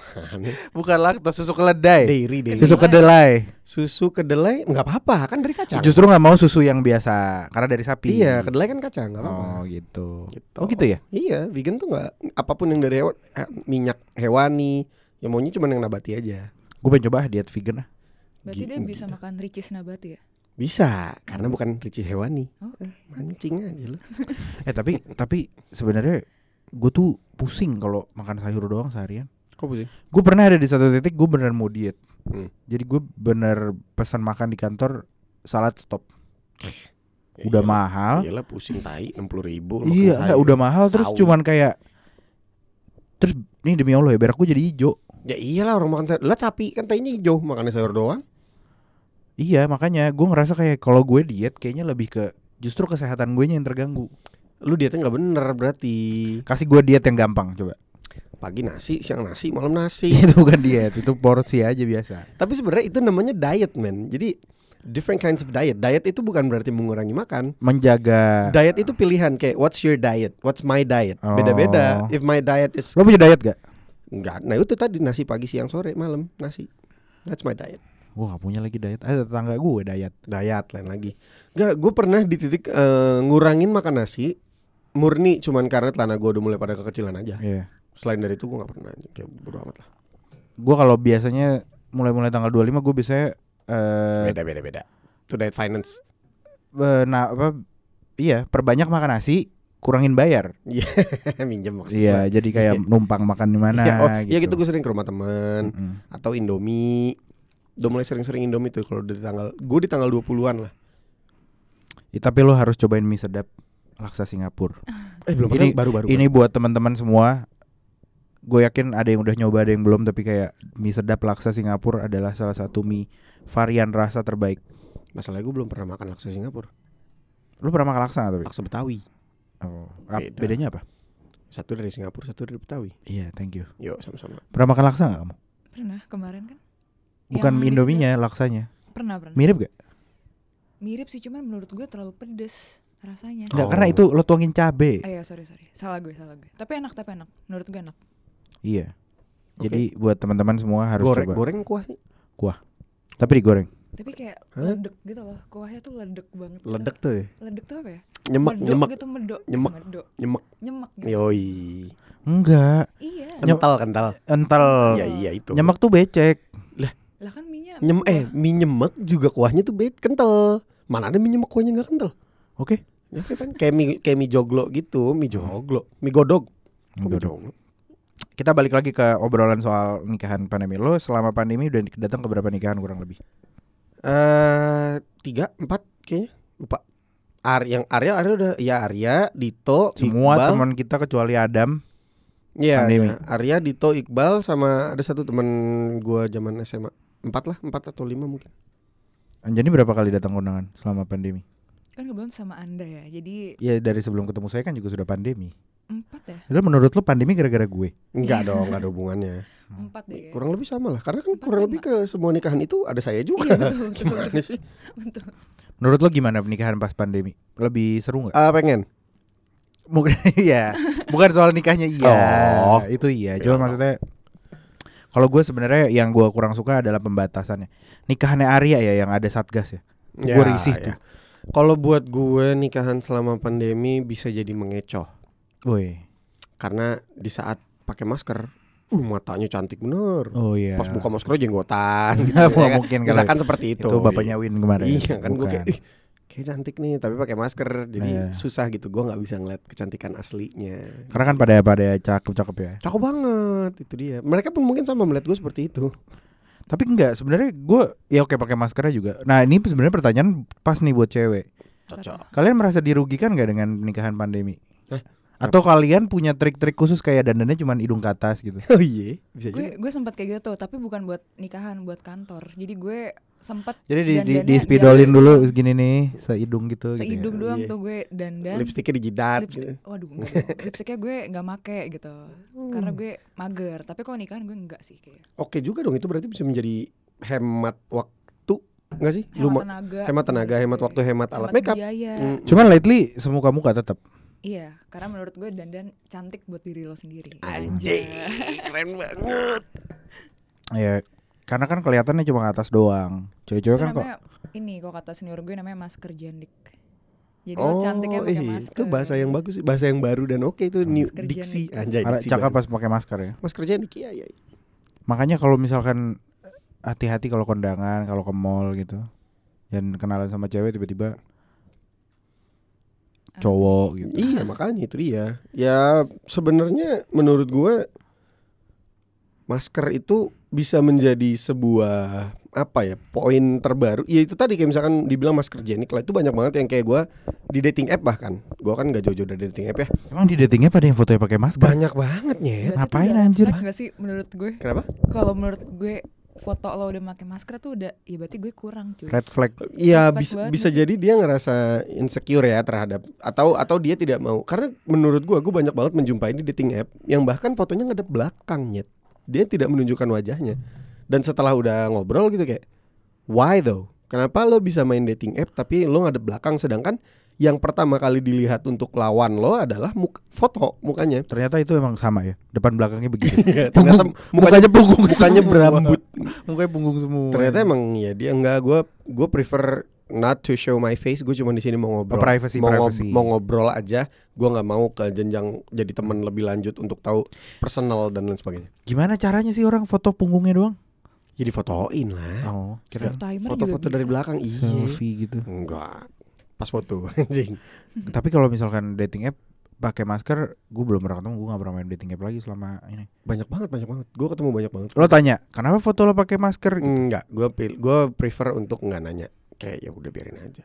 Bukan laktos, susu keledai. Dairy, dairy. Susu kedelai. Susu kedelai nggak apa-apa, kan dari kacang. Justru nggak mau susu yang biasa karena dari sapi. Iya, kedelai kan kacang, nggak apa-apa. Oh gitu. Gitu. Oh gitu ya? Iya, vegan tuh nggak apa pun yang dari hewan, eh, minyak hewani, yang maunya cuma yang nabati aja. Gue pengen coba diet vegan ah. berarti dia bisa makan ricis nabati ya. Bisa, karena bukan ricis hewani. Oke. Mancing aja lu. [laughs] Eh tapi tapi sebenarnya gue tuh pusing kalau makan sayur doang seharian. Kok pusing? Gue pernah ada di satu titik gue beneran mau diet. Hmm. Jadi gue bener pesan makan di kantor salad stop. Ya Udah iyalah. mahal. Iyalah pusing tai 60 ribu Iya, enggak, udah mahal terus cuman kayak terus nih demi Allah ya berak gue jadi hijau. Ya iyalah orang makan sayur Lah capi kan tainya hijau Makannya sayur doang Iya, makanya gue ngerasa kayak kalau gue diet kayaknya lebih ke justru kesehatan gue yang terganggu. Lu dietnya nggak bener berarti Kasih gue diet yang gampang coba. Pagi nasi, siang nasi, malam nasi [laughs] itu bukan diet, itu porsi aja biasa. Tapi sebenarnya itu namanya diet man Jadi different kinds of diet Diet itu bukan berarti mengurangi makan Menjaga Diet itu pilihan kayak what's your diet, what's my diet. Beda-beda. Oh. If my diet is Lo punya diet gak? enggak, nah itu tadi nasi pagi, siang, sore, malam, nasi. That's my diet. Gue gak punya lagi diet. Ada tetangga gue diet. Diet lain lagi. Enggak, gue pernah di titik eh, ngurangin makan nasi murni cuman karena telana gue udah mulai pada kekecilan aja. Iya. Selain dari itu gue nggak pernah kayak bodo amat lah. Gue kalau biasanya mulai-mulai tanggal 25 gue biasanya eh Beda beda beda. Itu diet finance. eh, nah apa iya perbanyak makan nasi kurangin bayar [laughs] Minjem maksudnya. iya jadi kayak numpang makan di mana Ya, oh, gitu, ya gitu gue sering ke rumah temen Mm-mm. atau Indomie. Udah mulai sering-sering Indomie tuh kalau di tanggal gue di tanggal 20-an lah. Ya, tapi lo harus cobain mie sedap laksa Singapura [laughs] Eh belum Ini- pernah baru-baru. ini buat teman-teman semua gue yakin ada yang udah nyoba ada yang belum tapi kayak mie sedap laksa Singapura adalah salah satu mie varian rasa terbaik Masalahnya gue belum pernah makan laksa Singapura. lo pernah makan laksa nggak tapi Laksa Betawi. oh, Beda. bedanya apa Satu dari Singapura, satu dari Betawi. iya thank you Yuk sama-sama. pernah makan laksa nggak kamu Pernah kemarin kan? Bukan Yang Indominya laksanya Pernah pernah. mirip gak Mirip sih cuman menurut gue terlalu pedes rasanya. Enggak Oh. karena itu lo tuangin cabe Eh ya sorry sorry. Salah gue salah gue. Tapi enak tapi enak. Menurut gue enak. iya jadi buat teman-teman semua harus goreng, coba goreng kuah sih. tapi digoreng Tapi kayak Hah? ledek gitu loh. Kuahnya tuh ledek banget. gitu. Ledek tuh ya. Ledek tuh apa ya? Nyemek, Medok nyemek, gitu medok. Nyemek. Medok. nyemek. Nyemek. gitu. Yoi. enggak Iya. Kental, kental. ental Iya, iya itu. nyemek tuh becek Lah kan minyak. Nyem eh mie nyemek juga kuahnya tuh bet kental. Mana ada mie nyemek kuahnya nggak kental? oke Ya kan kayak mie kayak mie joglo gitu, mie joglo, mie godog. Mie Godog. joglo? kita balik lagi ke obrolan soal nikahan pandemi lo selama pandemi udah datang ke berapa nikahan kurang lebih Eh tiga, empat kayaknya lupa. Ar yang Arya, Arya udah, ya Arya, Dito, semua teman kita kecuali Adam Iya, pandemi. iya. Arya, Dito, Iqbal sama ada satu teman gua zaman SMA. Empat lah, empat atau lima mungkin. Anjani berapa kali datang kondangan selama pandemi Kan kebetulan sama anda ya. Jadi ya dari sebelum ketemu saya kan juga sudah pandemi empat ya. Jadi menurut lo pandemi gara-gara gue Enggak dong, enggak ada hubungannya. [laughs] Empat deh. kayaknya. Kurang lebih sama lah, karena kan Empat kurang lima. lebih ke semua nikahan itu ada saya juga. Iya betul betul. [laughs] Gimana sih? betul. menurut lo gimana pernikahan pas pandemi lebih seru nggak Ah, pengen. Mungkin [laughs] iya, bukan soal nikahnya iya. Oh. Itu iya. Ya. Cuma maksudnya kalau gue sebenarnya yang gue kurang suka adalah pembatasannya. Nikahannya Arya ya yang ada satgas ya. Ya, Gue risih ya. tuh. Kalau buat gue nikahan selama pandemi bisa jadi mengecoh Woi. karena di saat pakai masker, uh matanya cantik bener. Oh iya. Pas buka masker jenggotan [laughs] gitu. Ya kan. mungkin kalau Misalkan seperti itu. itu bapaknya Win kemarin. Iya kan gue kayak kayak cantik nih tapi pakai masker jadi Iya. susah gitu gue nggak bisa ngeliat kecantikan aslinya Karena kan pada pada cakep-cakep ya. cakep banget itu dia mereka pun mungkin sama melihat gue seperti itu Tapi enggak, sebenarnya gue ya oke pakai maskernya juga. Nah, ini sebenarnya pertanyaan pas nih buat cewek. cocok Kalian merasa dirugikan nggak dengan nikahan pandemi? Eh, Atau kalian punya trik-trik khusus kayak dandannya cuma hidung ke atas gitu? [laughs] oh iya bisa Gue juga gue sempat kayak gitu tapi bukan buat nikahan buat kantor. Jadi gue sempat Jadi di, di, di spidolin dulu segini nih, seidung gitu. gitu ya. seidung doang Iya. tuh gue dandan. lipstiknya di jidat Lipstick, gitu. waduh enggak. [laughs] Lipstiknya gue nggak make gitu. Karena Hmm. gue mager. Tapi kalau nikahan gue enggak sih kayak. oke juga dong itu berarti bisa menjadi hemat waktu nggak sih Hemat Luma- tenaga. hemat tenaga hemat waktu hemat alat hemat makeup biaya. Mm, Cuman lately semuka muka tetap. Iya, karena menurut gue dandan cantik buat diri lo sendiri. anjing keren [laughs] banget Ya, karena kan kelihatannya cuma ke atas doang. Cewek-cewek kan kok ini kok kata senior gue namanya masker jandik. Jadi lo cantiknya pakai ih, masker. Oh, itu bahasa yang bagus sih, bahasa yang baru dan oke itu new Masker diksi anjay Karena diksi baru. pas pakai masker ya. masker janik iya iya iya. Makanya kalau misalkan hati-hati kalau kondangan, kalau ke mall gitu. Dan kenalan sama cewek tiba-tiba? Cowok gitu. Iya [laughs] makanya itu dia. Ya sebenarnya menurut gue masker itu bisa menjadi sebuah apa ya poin terbaru ya itu tadi kayak misalkan dibilang masker jenik lah itu banyak banget yang kayak gua di dating app bahkan gua kan gak jauh-jauh dari dating app ya Emang di datingnya pada yang fotonya pakai masker? banyak banget Berarti Ngapain, anjir? red nggak sih menurut gue? kenapa Kalau menurut gue foto lo udah pakai masker tuh udah ya berarti gue kurang cuy. Red flag. Iya bisa banget bisa sih? jadi dia ngerasa insecure ya terhadap atau atau dia tidak mau karena menurut gua gua banyak banget menjumpai di dating app yang bahkan fotonya ngadep belakang nyet dia tidak menunjukkan wajahnya dan setelah udah ngobrol gitu kayak why though kenapa lo bisa main dating app tapi lo ngadep belakang sedangkan yang pertama kali dilihat untuk lawan lo adalah muk- foto mukanya Ternyata itu emang sama ya. Depan belakangnya begitu. [laughs] ternyata mukanya punggung mukanya berambut mukanya punggung semua. ternyata emang ya dia enggak gue gue prefer not to show my face gue cuma di sini mau ngobrol Oh, privacy, mau, ngob- privacy. mau ngobrol aja gue nggak mau ke jenjang jadi teman lebih lanjut untuk tahu personal dan lain sebagainya Gimana caranya sih orang foto punggungnya doang? jadi fotoin lah Oh, kira Self timer foto-foto dari belakang iya selfie gitu. enggak pas foto [laughs] anjing Tapi kalau misalkan dating app pakai masker, gue belum pernah ketemu, gue gak pernah main dating app lagi selama ini. banyak banget banyak banget gue ketemu banyak banget Lo tanya, kenapa foto lo pakai masker? Gitu. enggak gue pil gue prefer untuk nggak nanya kayak ya udah biarin aja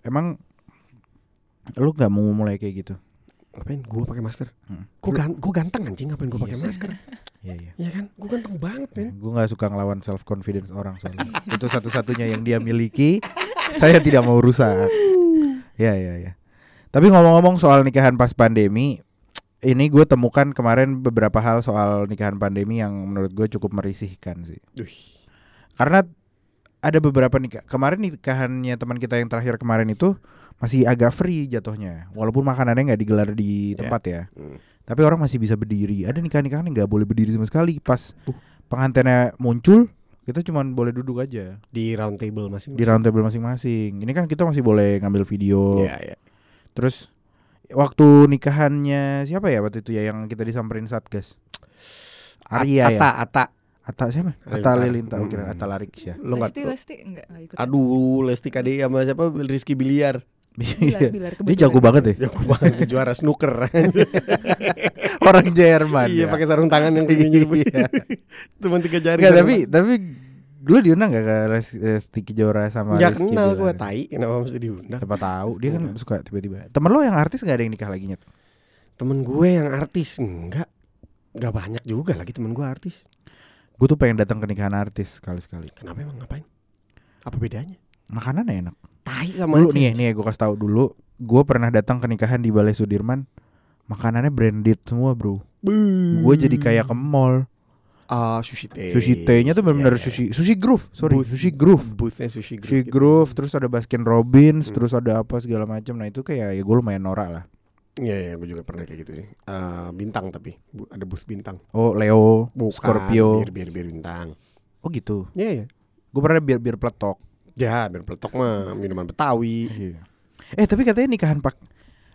Emang lo nggak mau mulai kayak gitu? Ngapain gue pakai masker Hmm. gue gan gue ganteng anjing ngapain gue Iya pakai masker [laughs] Iya iya. ya kan gue ganteng banget men Gue nggak suka ngelawan self confidence orang soalnya. [laughs] itu satu-satunya yang dia miliki. Saya tidak mau rusak. [laughs] Ya ya ya. Tapi ngomong-ngomong soal nikahan pas pandemi, ini gue temukan kemarin beberapa hal soal nikahan pandemi yang menurut gue cukup merisihkan sih. Duh. Karena ada beberapa nikah. Kemarin nikahannya teman kita yang terakhir kemarin itu masih agak free jatuhnya, walaupun makanannya nggak digelar di Ya. tempat ya. Hmm. Tapi orang masih bisa berdiri. Ada nikahan-nikahan yang nggak boleh berdiri sama sekali. Pas Uh. pengantinnya muncul, kita cuma boleh duduk aja di round table masing di round table masing-masing. Ini kan kita masih boleh ngambil video. Iya, iya. Terus waktu nikahannya siapa ya waktu itu ya yang kita disamperin Satgas? Arya ya. Ata, Ata. Ata siapa? Ata Lilintar, Hmm. kira Ata Larik ya. Lesti. Lesti enggak enggak ikut. Aduh, Lesti KDI sama siapa? Rizky Biliar. Bilar, bilar, Dia jago banget ya. Jago banget juara snooker. [laughs] Orang Jerman. iya, ya. pakai sarung tangan yang tingginya Iya. [laughs] Cuma tiga jari. Enggak, sarung tapi tapi lu diundang gak ke Resti Kejora sama. Nggak Rizky kenal gue tai, kenapa mesti diundang? Siapa tahu dia kan Enggak. suka tiba-tiba. Temen lo yang artis gak ada yang nikah lagi nyet? Temen gue yang artis enggak. Enggak banyak juga lagi temen gue artis. Gue tuh pengen datang ke nikahan artis sekali-sekali. Kenapa emang ngapain? Apa bedanya? Makanannya enak. Tai sama Dulu aja. nih, nih gue kasih tahu dulu. Gue pernah datang ke nikahan di Balai Sudirman. Makanannya branded semua bro. Gue jadi kayak ke mall. Ah, sushi teh. Sushi T-nya tuh benar-benar Iya, iya. sushi sushi groove. Sorry, Booth- sushi groove. Boothnya sushi groove. Sushi gitu. groove, terus ada Baskin Robbins, Hmm. terus ada apa segala macam. Nah itu kayak ya gue lumayan norak lah. Iya, iya, gue juga pernah kayak gitu sih. Eh, bintang tapi Bu- ada booth bintang. Oh Leo, Bukan, Scorpio. Bir, bir, bir bintang. Oh gitu. Iya, iya. Gue pernah biar biar peletok. Ya, bir peletok mah minuman Betawi. Iya. Eh tapi katanya nikahan pak.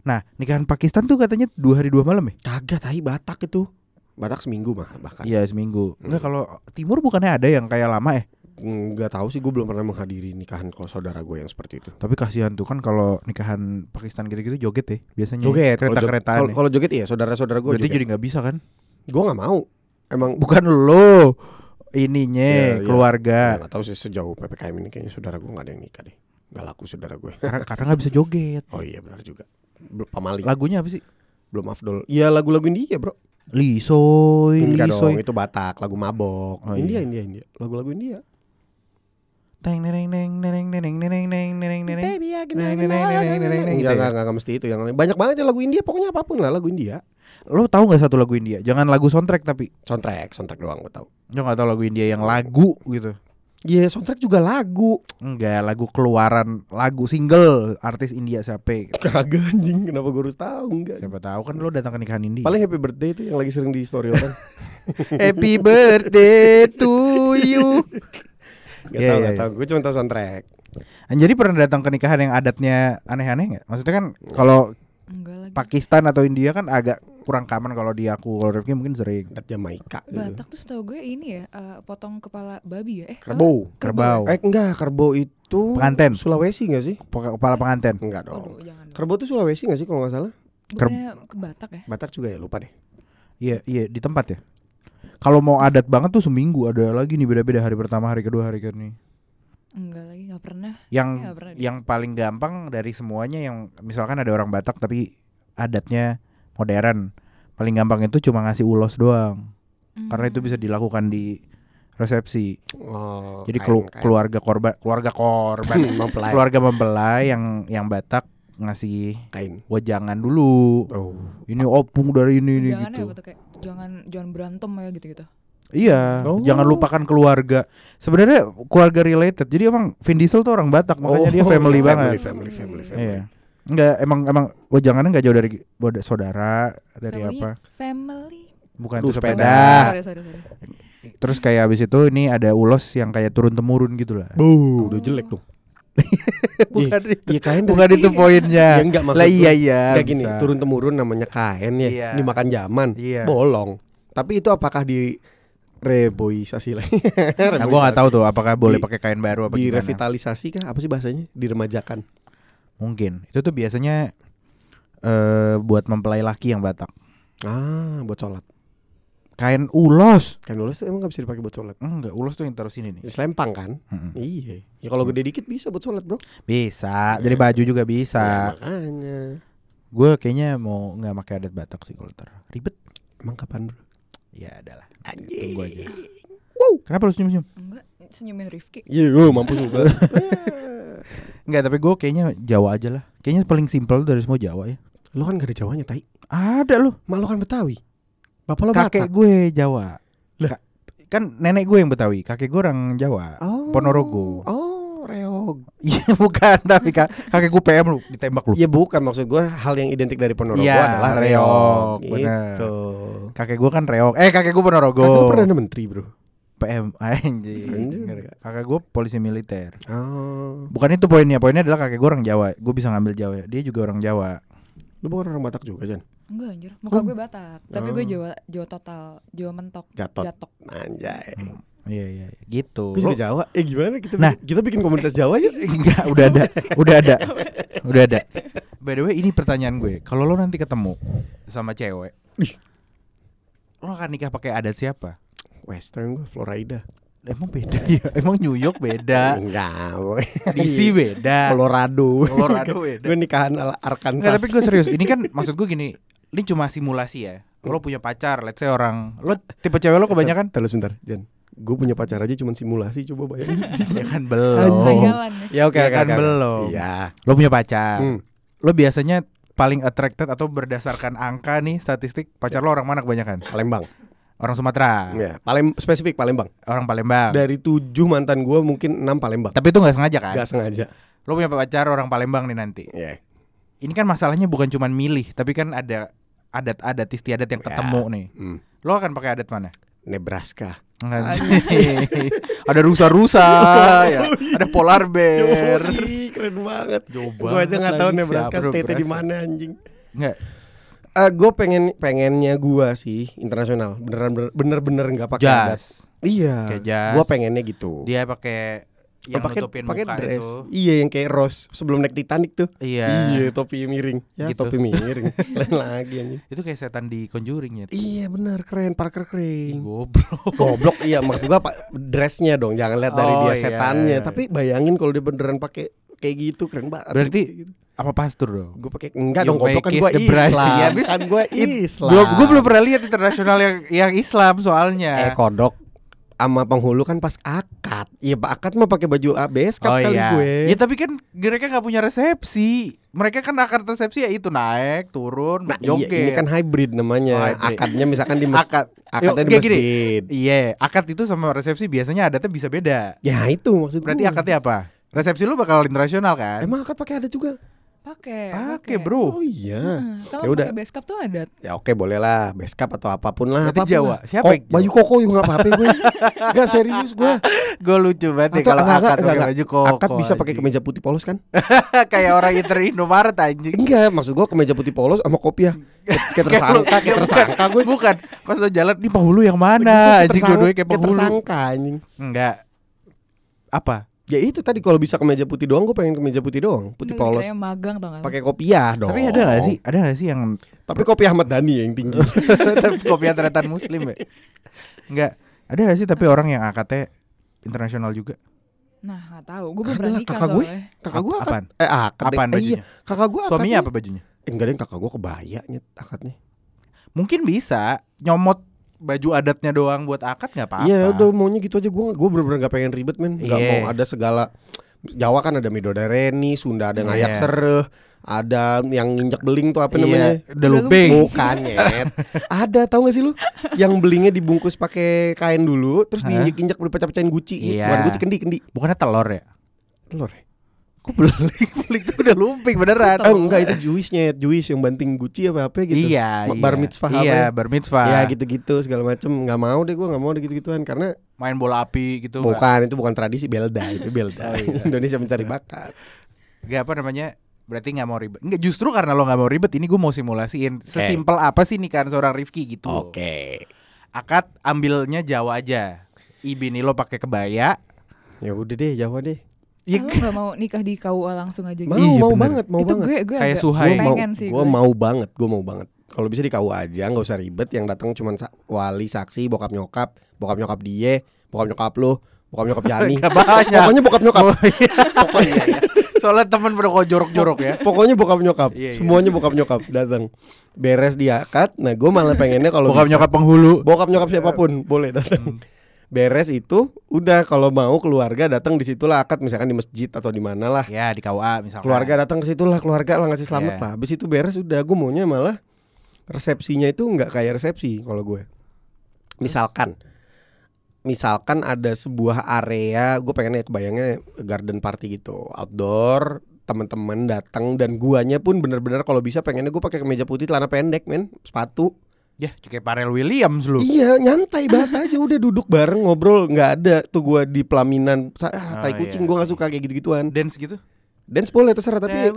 Nah nikahan Pakistan tuh katanya dua hari dua malam ya? Kagak tai Batak itu. Batak seminggu mah bahkan. Iya seminggu. Hmm. Enggak kalau Timur bukannya ada yang kayak lama ya? Nggak tahu sih gue belum pernah menghadiri nikahan kalau saudara gue yang seperti itu. Tapi kasihan tuh kan kalau nikahan Pakistan gitu-gitu joget ya biasanya. Joget, kalau kereta jog- keretaan. kalau- joget iya, saudara-saudara gue Berarti joget. jadi nggak bisa kan? Gue nggak mau. Emang Bukan lo ininya Iya, iya. keluarga nggak tahu sih sejauh ppkm ini kayaknya saudara gue nggak ada yang nikah deh. Nggak laku saudara gue. karena karena nggak bisa joget. Oh iya benar juga. Pamali. Lagunya apa sih? belum afdol. Iya lagu-lagu India bro. Lisoy, Enggak dong, itu Batak, lagu mabok. Oh, India, iya. India, India. Lagu-lagu India. Teng neneng neng neneng neneng neneng neneng neneng neneng. Baby, I can Neng, have neng, neng, it all. neng, neng, neng, gitu Enggak, ya? enggak, enggak, enggak mesti itu yang lain. Banyak banget ya lagu India, pokoknya apa pun lah lagu India. Lo tahu nggak satu lagu India? Jangan lagu soundtrack tapi. Soundtrack, soundtrack doang gue tahu. Lo nggak tahu lagu India yang lagu gitu? Iya, soundtrack juga lagu. Enggak, lagu keluaran, lagu single artis India siapa? Kagak anjing, kenapa gue harus tahu enggak? Siapa tahu kan lo datang ke nikahan India. Paling happy birthday itu yang lagi sering di story orang. [laughs] Happy birthday to you. Gak Iya, tahu, iya, gak iya. tahu. Gue cuma tahu soundtrack. Anjali pernah datang ke nikahan yang adatnya aneh-aneh nggak? Maksudnya kan kalau Enggak lagi. Pakistan atau India kan agak kurang common kalau di aku kalau Rifki mungkin sering. Dat Jamaika. gitu. Batak tuh setahu gue ini ya eh, potong kepala babi ya? Eh, apa? Kerbau. Kerbau. Eh enggak, kerbau itu Penganten. Sulawesi enggak sih? Kepala pengantin. Enggak dong. Jangan. dong. Kerbau itu Sulawesi enggak sih kalau nggak salah? Bukannya ke Batak ya? Batak juga ya, lupa deh. Iya, iya di tempat ya. Kalau mau adat banget tuh seminggu ada lagi nih beda-beda hari pertama, hari kedua, hari kedua nih. Enggak lagi nggak pernah. Yang pernah deh. yang paling gampang dari semuanya yang misalkan ada orang Batak tapi adatnya modern. Paling gampang itu cuma ngasih ulos doang. Karena itu bisa dilakukan di resepsi. Oh, Jadi kain- kelu- kain. keluarga korban, keluarga korban, [laughs] mempelai keluarga mempelai yang yang Batak ngasih kain. wejangan dulu. Oh. Ini opung dari ini ini Jangan gitu. ya, kayak jangan jangan berantem ya gitu-gitu. Iya, Oh. jangan lupakan keluarga. Sebenarnya keluarga related. Jadi emang Vin Diesel tuh orang Batak, makanya dia Oh, family, family, banget. family, family, family. Iya. Enggak, emang emang wejangannya enggak jauh dari saudara, dari Family. apa? Family. Bukan Aduh, itu sepeda. sepeda. Sorry, sorry, sorry. Terus kayak abis itu ini ada ulos yang kayak turun temurun gitu lah. Bu, udah Oh. jelek dong. [laughs] Bukan itu. Iya kain Bukan itu poinnya. Ya enggak maksud Lah iya iya. Enggak gini, turun temurun namanya kain ya, Iya. dimakan zaman. Iya. Bolong. Tapi itu apakah di reboisasi lagi? [laughs] Nah, gua nggak tahu tuh apakah boleh pakai kain baru apa Di gimana. revitalisasi kah? Apa sih bahasanya? Diremajakan. Mungkin. Itu tuh biasanya eh buat mempelai laki yang Batak. Ah, buat sholat. Kain ulos. Kain ulos emang gak bisa dipakai buat sholat. Enggak, ulos tuh yang taruh sini nih. Selempang kan? Mm-mm. Iya. Ya kalau gede dikit bisa buat sholat bro. Bisa. Jadi baju juga Ya, bisa. makanya. Gue kayaknya mau nggak pakai adat Batak sih kalau ntar ribet. Emang kapan bro? Ya adalah. Anjing. Tunggu aja. Kenapa lu senyum-senyum? Enggak, senyumin Rifki. Iya, oh, mampus juga. Enggak, tapi gue kayaknya Jawa aja lah. Kayaknya paling simpel dari semua Jawa ya. Lu kan gak ada Jawanya, Tai. Ada lu. Mak lu kan Betawi. Bapak lo Kakek Batak. gue Jawa. Ka- kan nenek gue yang Betawi, kakek gue orang Jawa. Oh. Ponorogo. Oh, reog. Iya [laughs] bukan, tapi kak, kakek gue PM lu, ditembak lu. Iya bukan maksud gua hal yang identik dari Ponorogo Iya, adalah reog, reog. bener. Gitu. Kakek gue kan reog. Eh kakek gue Ponorogo. Kakak lu perdana menteri, Bro. PM [laughs] anjing. Anjing. Kakek gue polisi militer. Oh. Bukan itu poinnya, poinnya adalah kakek gue orang Jawa. Gue bisa ngambil Jawa. Dia juga orang Jawa. Lu bukan orang Batak juga, Jan? Enggak anjir, muka Oh. gue Batak, tapi gue Oh. Jawa Jawa total, Jawa mentok, Jatot. jatok. Anjay. Iya iya, iya. gitu. Gue juga Lo- Jawa. Eh gimana kita Nah. bikin, kita bikin komunitas Jawa ya? [laughs] Enggak, udah ada, udah ada, udah ada. By the way, ini pertanyaan gue. Kalau lo nanti ketemu sama cewek, Ih. lo akan nikah pakai adat siapa? Western gue Florida. Emang beda ya? [laughs] Emang New York beda, Enggak. DC beda, Colorado. Colorado [laughs] beda. gue nikahan ala Arkansas. Tapi gue serius. Ini kan [laughs] maksud gue gini, ini cuma simulasi ya. Lo punya pacar, let's say orang, lo tipe cewek lo kebanyakan? Terus sebentar, Jan. Gue punya pacar aja cuma simulasi, coba bayangin. ya kan belum. Ya. ya oke Ya oke, kan oke. belum. Iya. Lo punya pacar. Hmm. Lo biasanya paling attracted atau berdasarkan angka nih statistik pacar lo orang mana kebanyakan? Palembang. Orang Sumatera, Ya, Palem spesifik Palembang. orang Palembang. Dari tujuh mantan gue mungkin enam Palembang. Tapi itu nggak sengaja kan? Gak sengaja. Lo punya pacar orang Palembang nih nanti. Iya. Ini kan masalahnya bukan cuman milih, tapi kan ada adat-adat istiadat yang Ya. ketemu nih. Hmm. Lo akan pakai adat mana? Nebraska. [laughs] Ada rusa-rusa, ya. ada polar bear. Yoi, keren banget. Gue aja nggak tahu. Nebraska state di mana anjing. Nggak. Eh gue pengen pengennya gua sih internasional beneran bener bener bener nggak pakai. Jas. Iya. Kayak jas. Gua pengennya gitu. Dia pakai yang Oh, pakai pakai dress. itu. Iya yang kayak Rose sebelum naik Titanic tuh. Iya. Iya topi miring. Ya Gitu. topi miring. Lain [laughs] lagi anjing. Itu kayak setan di Conjuring ya. Iya benar keren Parker keren. Goblok. Goblok iya maksud gua pak dressnya dong jangan lihat dari Oh, dia iya. setannya tapi bayangin kalau dia beneran pakai kayak gitu keren banget. Berarti gitu. Apa pastur dong? gue pakai enggak You dong goblok kan bride. Islam. [laughs] Iya, kan gua [laughs] It- Islam. Gua, gua belum pernah lihat internasional yang yang Islam soalnya. Eh kodok sama penghulu kan pas akad. Iya pak akad mah pakai baju ABS oh kali iya. gue. Ya tapi kan mereka nggak punya resepsi. Mereka kan akad resepsi ya itu naik, turun, Nah, joget. iya, ini kan hybrid Oh, namanya. hybrid. Akadnya misalkan di [laughs] mes akad. akadnya di Kayak gini. masjid. Iya, akad itu sama resepsi biasanya adatnya bisa beda. Ya itu maksud Berarti akadnya apa? Resepsi lu bakal internasional kan? Emang akad pakai adat juga? Pakai. Pakai, Bro. Oh iya. Hmm, Ya udah. base cap tuh adat. Ya oke boleh lah, beskap atau apa pun lah. Berarti apa pun Jawa. lah. Siapa Kok, baju koko juga nggak apa-apa gue. [laughs] Gak serius gue. Gue lucu banget ya kalau enggak, akad enggak, pakai enggak. baju koko. Akad bisa pakai kemeja putih polos kan? [laughs] kayak orang Inter Indomaret anjing. Enggak, maksud gue kemeja putih polos sama kopiah. Kayak tersangka, kayak tersangka gue. Bukan, pas lo jalan nih penghulu yang mana? Anjing dua-duanya kayak penghulu. tersangka anjing. Enggak. Apa? Ya itu tadi kalau bisa kemeja putih doang, gue pengen kemeja putih doang, putih Ini polos. Kayak magang tau? Pakai kopiah dong. Tapi ada gak sih? Ada gak sih yang Tapi kopi Ahmad Dhani yang tinggi. [laughs] kopi tretan muslim ya? Enggak. Ada gak sih tapi orang yang AKT internasional juga? Nah, gak tahu. Gue belum pernah nikah kakak gue. Kakak gue akad. Apaan? Eh akad. Apaan Eh, bajunya? iya, kakak gue Suaminya apa bajunya? Eh, enggak deh, kakak gue kebaya nyet akadnya. Mungkin bisa nyomot baju adatnya doang buat akad nggak apa-apa. Iya, udah maunya gitu aja. Gue gue bener-bener gak pengen ribet men. Gak Iya. mau ada segala. Jawa kan ada midodareni, Sunda ada ngayak Iya. sereh, ada yang nginjak beling tuh apa Iya, namanya? Udah luping. Bukan nyet. ada tahu gak sih lu? Yang belingnya dibungkus pakai kain dulu, terus Hah? diinjek-injek dipecah-pecahin guci. Iya. Bukan guci kendi kendi. Bukannya telur ya? Telur ya? Kok belik belik tuh udah lumping beneran. Oh enggak itu juisnya, juis yang banting guci apa apa gitu. Iya, iya. bar mitzvah apa Iya, ya? bar mitzvah. Ya gitu-gitu segala macem nggak mau deh gue nggak mau deh gitu-gituan karena Main bola api gitu. bukan itu bukan tradisi belda itu belda Oh, iya. [laughs] Indonesia mencari bakat Gak apa namanya Berarti nggak mau ribet Enggak justru karena lo nggak mau ribet Ini gue mau simulasiin Sesimpel apa sih nikahan seorang Rifki gitu oke Akad ambilnya Jawa aja Ibini lo pakai kebaya ya udah deh Jawa deh Ya, Aku gak mau nikah di KUA langsung aja gitu. mau Iya, mau bener. banget mau itu banget. gue gue Kayak Suhai. gue mau pengen sih gue. mau banget gue mau banget. Kalau bisa di KU aja nggak usah ribet. Yang datang cuma sa- wali saksi bokap nyokap bokap nyokap dia bokap nyokap lo bokap nyokap Jani. [laughs] Banyak. Pokoknya bokap nyokap. Oh, iya. Iya, iya. Soalnya temen pada kok jorok-jorok ya. Pokoknya bokap nyokap. Iya, iya. semuanya bokap nyokap datang. Beres dia akad. Nah gue malah pengennya kalau Bokap bisa- nyokap penghulu. Bokap nyokap siapa pun boleh datang beres itu udah kalau mau keluarga datang di situlah akad misalkan di masjid atau di mana lah Ya di KUA misalkan. Keluarga datang ke situlah keluarga lah ngasih selamat Iya. lah. Habis itu beres udah gue maunya malah resepsinya itu nggak kayak resepsi kalau gue. Misalkan misalkan ada sebuah area gue pengennya kebayangnya garden party gitu outdoor teman-teman datang dan guanya pun bener-bener kalau bisa pengennya gue pakai kemeja putih celana pendek men sepatu Ya kayak Pharrell Williams lu Iya nyantai banget aja udah duduk bareng ngobrol nggak ada tuh gua di pelaminan ah, tai Oh, kucing iya. gua nggak suka kayak gitu-gituan Dance gitu dance boleh terserah tapi I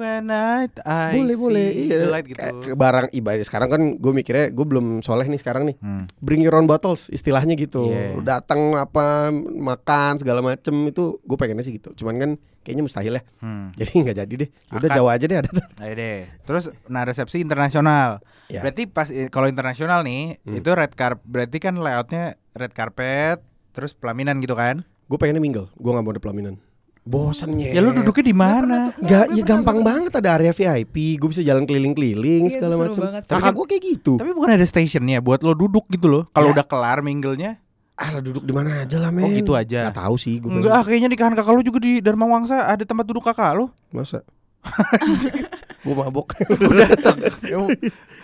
boleh see boleh the iya light gitu Kayak barang ibadah sekarang kan gue mikirnya gue belum soleh nih sekarang nih Hmm. bring your own bottles istilahnya gitu Iya. datang apa makan segala macem itu gue pengennya sih gitu cuman kan kayaknya mustahil ya Hmm. [laughs] jadi nggak jadi deh udah Akad. Jawa aja deh ada Ayo deh. Terus nah resepsi internasional. Ya. Berarti pas kalau internasional nih Hmm. itu red carpet berarti kan layoutnya red carpet terus pelaminan gitu kan? gue pengennya mingle gue nggak mau ada pelaminan bosannya Ya lu duduknya di mana? Gak, ya gampang banget ada area VIP, gue bisa jalan keliling-keliling Iya, segala macam. Kakak gue kayak gitu. Tapi bukan ada stationnya buat lo duduk gitu loh. Kalau Ya. udah kelar minglenya, Ah lah duduk di mana aja lah men. Oh, gitu aja. Gak tahu sih gue. enggak ah, kayaknya nikahan kakak lo juga di Dharma Wangsa ada tempat duduk kakak lo. Masa? [laughs] gue mabok. [laughs] Gue datang. Iya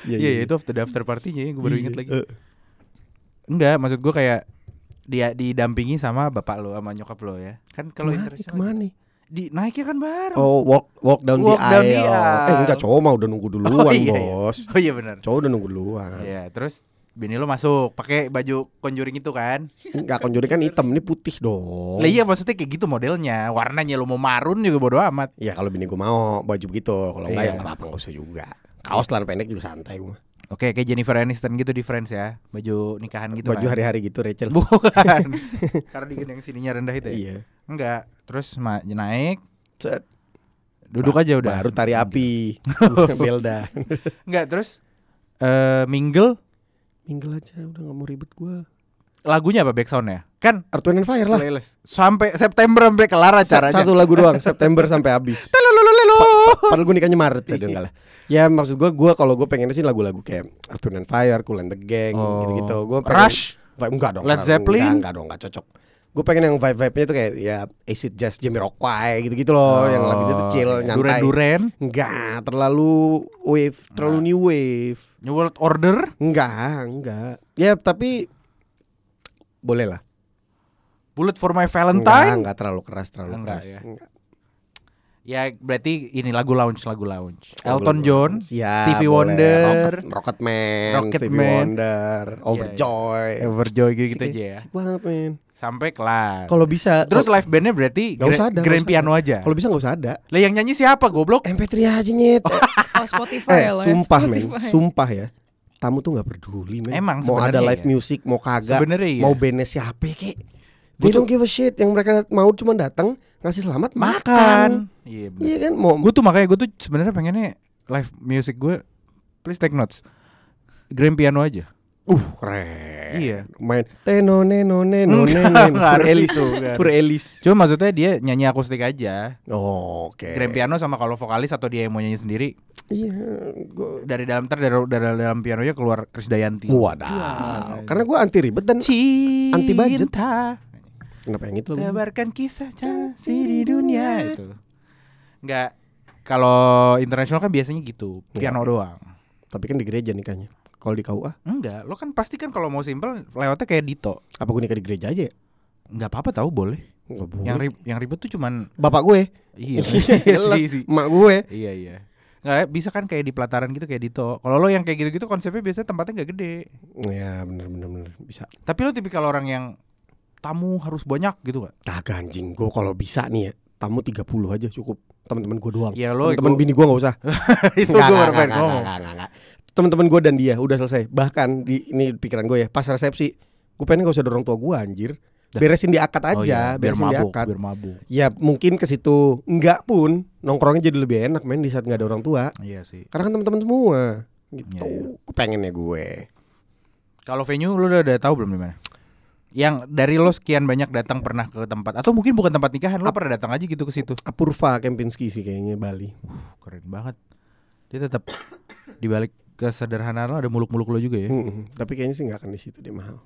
Iya, iya, itu after after partinya ya, gue baru inget lagi. Eh, Enggak, maksud gue kayak dia didampingi sama bapak lo sama nyokap lo ya. Kan kalau ke mana, internasional ke mana? di naiknya kan bareng. Oh walk walk down, Walk the, down aisle. the aisle. Eh enggak cowok mah udah nunggu duluan [laughs] Oh, iya, iya. bos. Oh iya benar. Cowok udah nunggu duluan. Iya, terus bini lo masuk pakai baju conjuring itu kan? Enggak konjuring kan hitam ini putih dong. Lah iya maksudnya kayak gitu modelnya. Warnanya lo mau marun juga bodo amat. Ya kalau bini gue mau baju begitu. Kalau enggak Iya. ya enggak apa-apa enggak usah juga. Kaos celana pendek juga santai gue. Oke, kayak Jennifer Aniston gitu di Friends ya. Baju nikahan gitu Baju kan. hari-hari gitu Rachel. Bukan. [laughs] Karena dia yang sininya rendah itu ya. Iya. Enggak. Terus naik, Set. duduk aja udah. Baru tari api. [laughs] Belda. Enggak, terus eh mingle Minggel aja udah gak mau ribet gue. lagunya apa backsoundnya? Kan Earth Wind and Fire lah. playlist sampai September sampai kelar acaranya. Satu lagu doang September sampai habis. [laughs] Padahal gue nikahnya Maret tadi enggak lah. Ya maksud gue gue kalau gue pengennya sih lagu-lagu kayak Earth Wind and Fire, Cool and the Gang Oh. gitu-gitu. Gue Rush. enggak dong. Led Zeppelin? Enggak, enggak dong, enggak cocok. Gue pengen yang vibe-vibe-nya tuh kayak ya acid jazz Jamiroquai gitu-gitu loh, yang lagunya tuh chill, nyantai. Oh, Duren-duren, Enggak, terlalu wave, terlalu new wave. New World Order, Enggak, enggak. Ya tapi boleh lah. Bullet for My Enggak, Valentine. enggak terlalu keras, terlalu Enggak, keras. ya. Enggak. Ya berarti ini lagu lounge lagu lounge. Elton lagu. John, Ya, Stevie boleh. Wonder, Rocket, Rocketman, Rocketman. Stevie Wonder, Overjoy. Everjoy gitu, gitu Sik- aja ya. sik banget men. Sampai kelar. Kalau bisa Terus live bandnya berarti Nggak usah ada, grand nggak usah piano aja. kalau bisa nggak usah ada. Lah yang nyanyi siapa goblok? MP3 aja nyet. Oh [laughs] Spotify eh lah ya, sumpah men, sumpah ya. Tamu tuh nggak peduli men. Emang mau ada live iya. music, mau kagak, Sebenarnya iya. mau bandnya siapa kek. They don't give a shit. Yang mereka mau cuma datang ngasih selamat makan. makan. Iya bener. Iya kan mau Gue tuh makanya gue tuh sebenarnya pengennya live music gue please take notes. Grand piano aja. uh keren. Iya. Main teno neno neno neno Fur Elis. Fur Elis. Cuma maksudnya dia nyanyi akustik aja. Oh, Oke. Grand piano sama kalau vokalis atau dia yang mau nyanyi sendiri Iya, gua dari dalam ntar dari, dari dalam pianonya keluar Krisdayanti. Wadah. Karena gue anti ribet dan Cinta Anti budget. Kenapa yang itu? Tebarkan kisah kasih di dunia itu. Enggak kalau internasional kan biasanya gitu, piano Iya. doang. Tapi kan di gereja nikahnya. Kalau di KUA, Enggak, lo kan pasti kan kalau mau simple lewatnya kayak Dito. apa gue nikah di gereja aja ya? Enggak apa-apa tahu boleh. Nggak boleh. Yang rib- yang ribet tuh cuman bapak gue, iya [laughs] Iya lah. sih, emak gue. Iya iya. Nggak bisa kan kayak di pelataran gitu kayak Dito. Kalau lo yang kayak gitu-gitu konsepnya biasanya tempatnya nggak gede. Ya bener bener bener bisa. Tapi lo tipikal orang yang tamu harus banyak gitu gak? Kagak anjing gue kalau bisa nih ya tamu 30 aja cukup teman-teman gue doang. Ya lo Teman gua- bini gue nggak usah. [laughs] itu gue baru pengen ngomong. Teman-teman gue dan dia udah selesai. Bahkan di ini pikiran gue ya pas resepsi gue pengen gak usah dorong tua gue anjir. Beresin di akad Oh aja, iya, biar beresin di mabuk, akad. biar mabuk. Ya mungkin ke situ enggak pun nongkrongnya jadi lebih enak men di saat nggak ada orang tua. Iya sih. Karena kan teman-teman semua gitu. Iya, iya. Gue pengennya gue. Kalau venue lo udah, udah tahu belum di mana? Yang dari lo sekian banyak datang pernah ke tempat atau mungkin bukan tempat nikahan lo pernah datang aja gitu ke situ. Apurva Kempinski sih kayaknya Bali. Keren banget. Dia tetap di balik kesederhanaan lo ada muluk-muluk lo juga ya. Mm-mm. Tapi kayaknya sih nggak akan di situ deh mahal.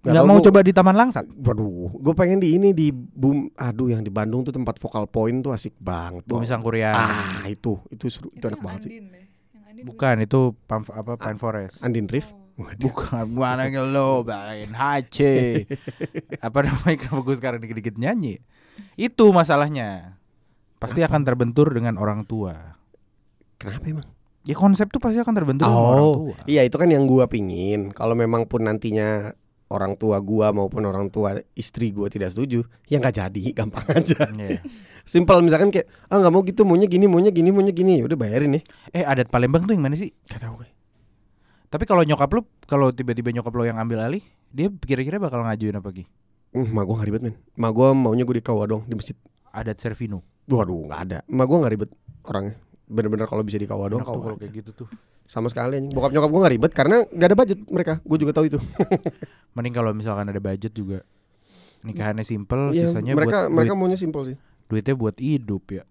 Nggak mau gua- coba di Taman Langsat? Waduh, gue pengen di ini di boom. Aduh, yang di Bandung tuh tempat vokal point tuh asik banget. Bumi. Sangkuriang. Ah, itu itu seru, itu, enak yang banget sih. Andin deh. Yang Andin Bukan itu Pam, apa Pine Forest. Andin Rif. Oh. Waduh. Bukan mana lo bain hace. [laughs] apa namanya kenapa gue sekarang dikit-dikit nyanyi? Itu masalahnya. Pasti akan terbentur dengan orang tua. Kenapa emang? Ya konsep tuh pasti akan terbentur dengan orang Oh, tua. iya itu kan yang gua pingin. Kalau memang pun nantinya orang tua gua maupun orang tua istri gua tidak setuju, ya nggak jadi, [laughs] gampang aja. Iya. Simpel misalkan kayak ah nggak mau gitu, maunya gini, maunya gini, maunya gini, ya udah bayarin nih. Eh adat Palembang tuh yang mana sih? Gak tahu gue. Tapi kalau nyokap lu, kalau tiba-tiba nyokap lu yang ambil alih, dia kira-kira bakal ngajuin apa Ki? Hmm, mak gua nggak ribet men. Mak gua maunya gue di kawah dong di masjid. Adat Servino. Waduh nggak ada. Mak gua nggak ribet orangnya. Bener-bener kalau bisa di kawah dong kalau kayak gitu tuh. Sama sekali anjing. Bokap nyokap gua nggak ribet karena nggak ada budget mereka. Gue juga tahu itu. [laughs] Mending kalau misalkan ada budget juga nikahannya simple, Iya, sisanya mereka buat mereka duit, maunya simpel sih. duitnya buat hidup ya.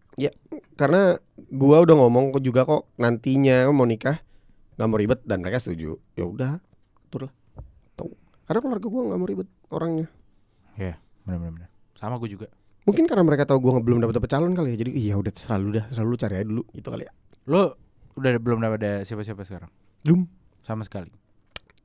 Karena gua udah ngomong juga kok nantinya mau nikah nggak mau ribet dan mereka setuju. Ya udah, atur lah. Tuh. Karena keluarga gua nggak mau ribet orangnya. Benar-benar. Sama gue juga. Mungkin karena mereka tahu gua belum dapat dapet calon kali ya. Jadi iya udah terserah lu dah, terserah lu cari aja dulu gitu kali ya. Lo udah belum dapat ada siapa-siapa sekarang? Belum. Sama sekali.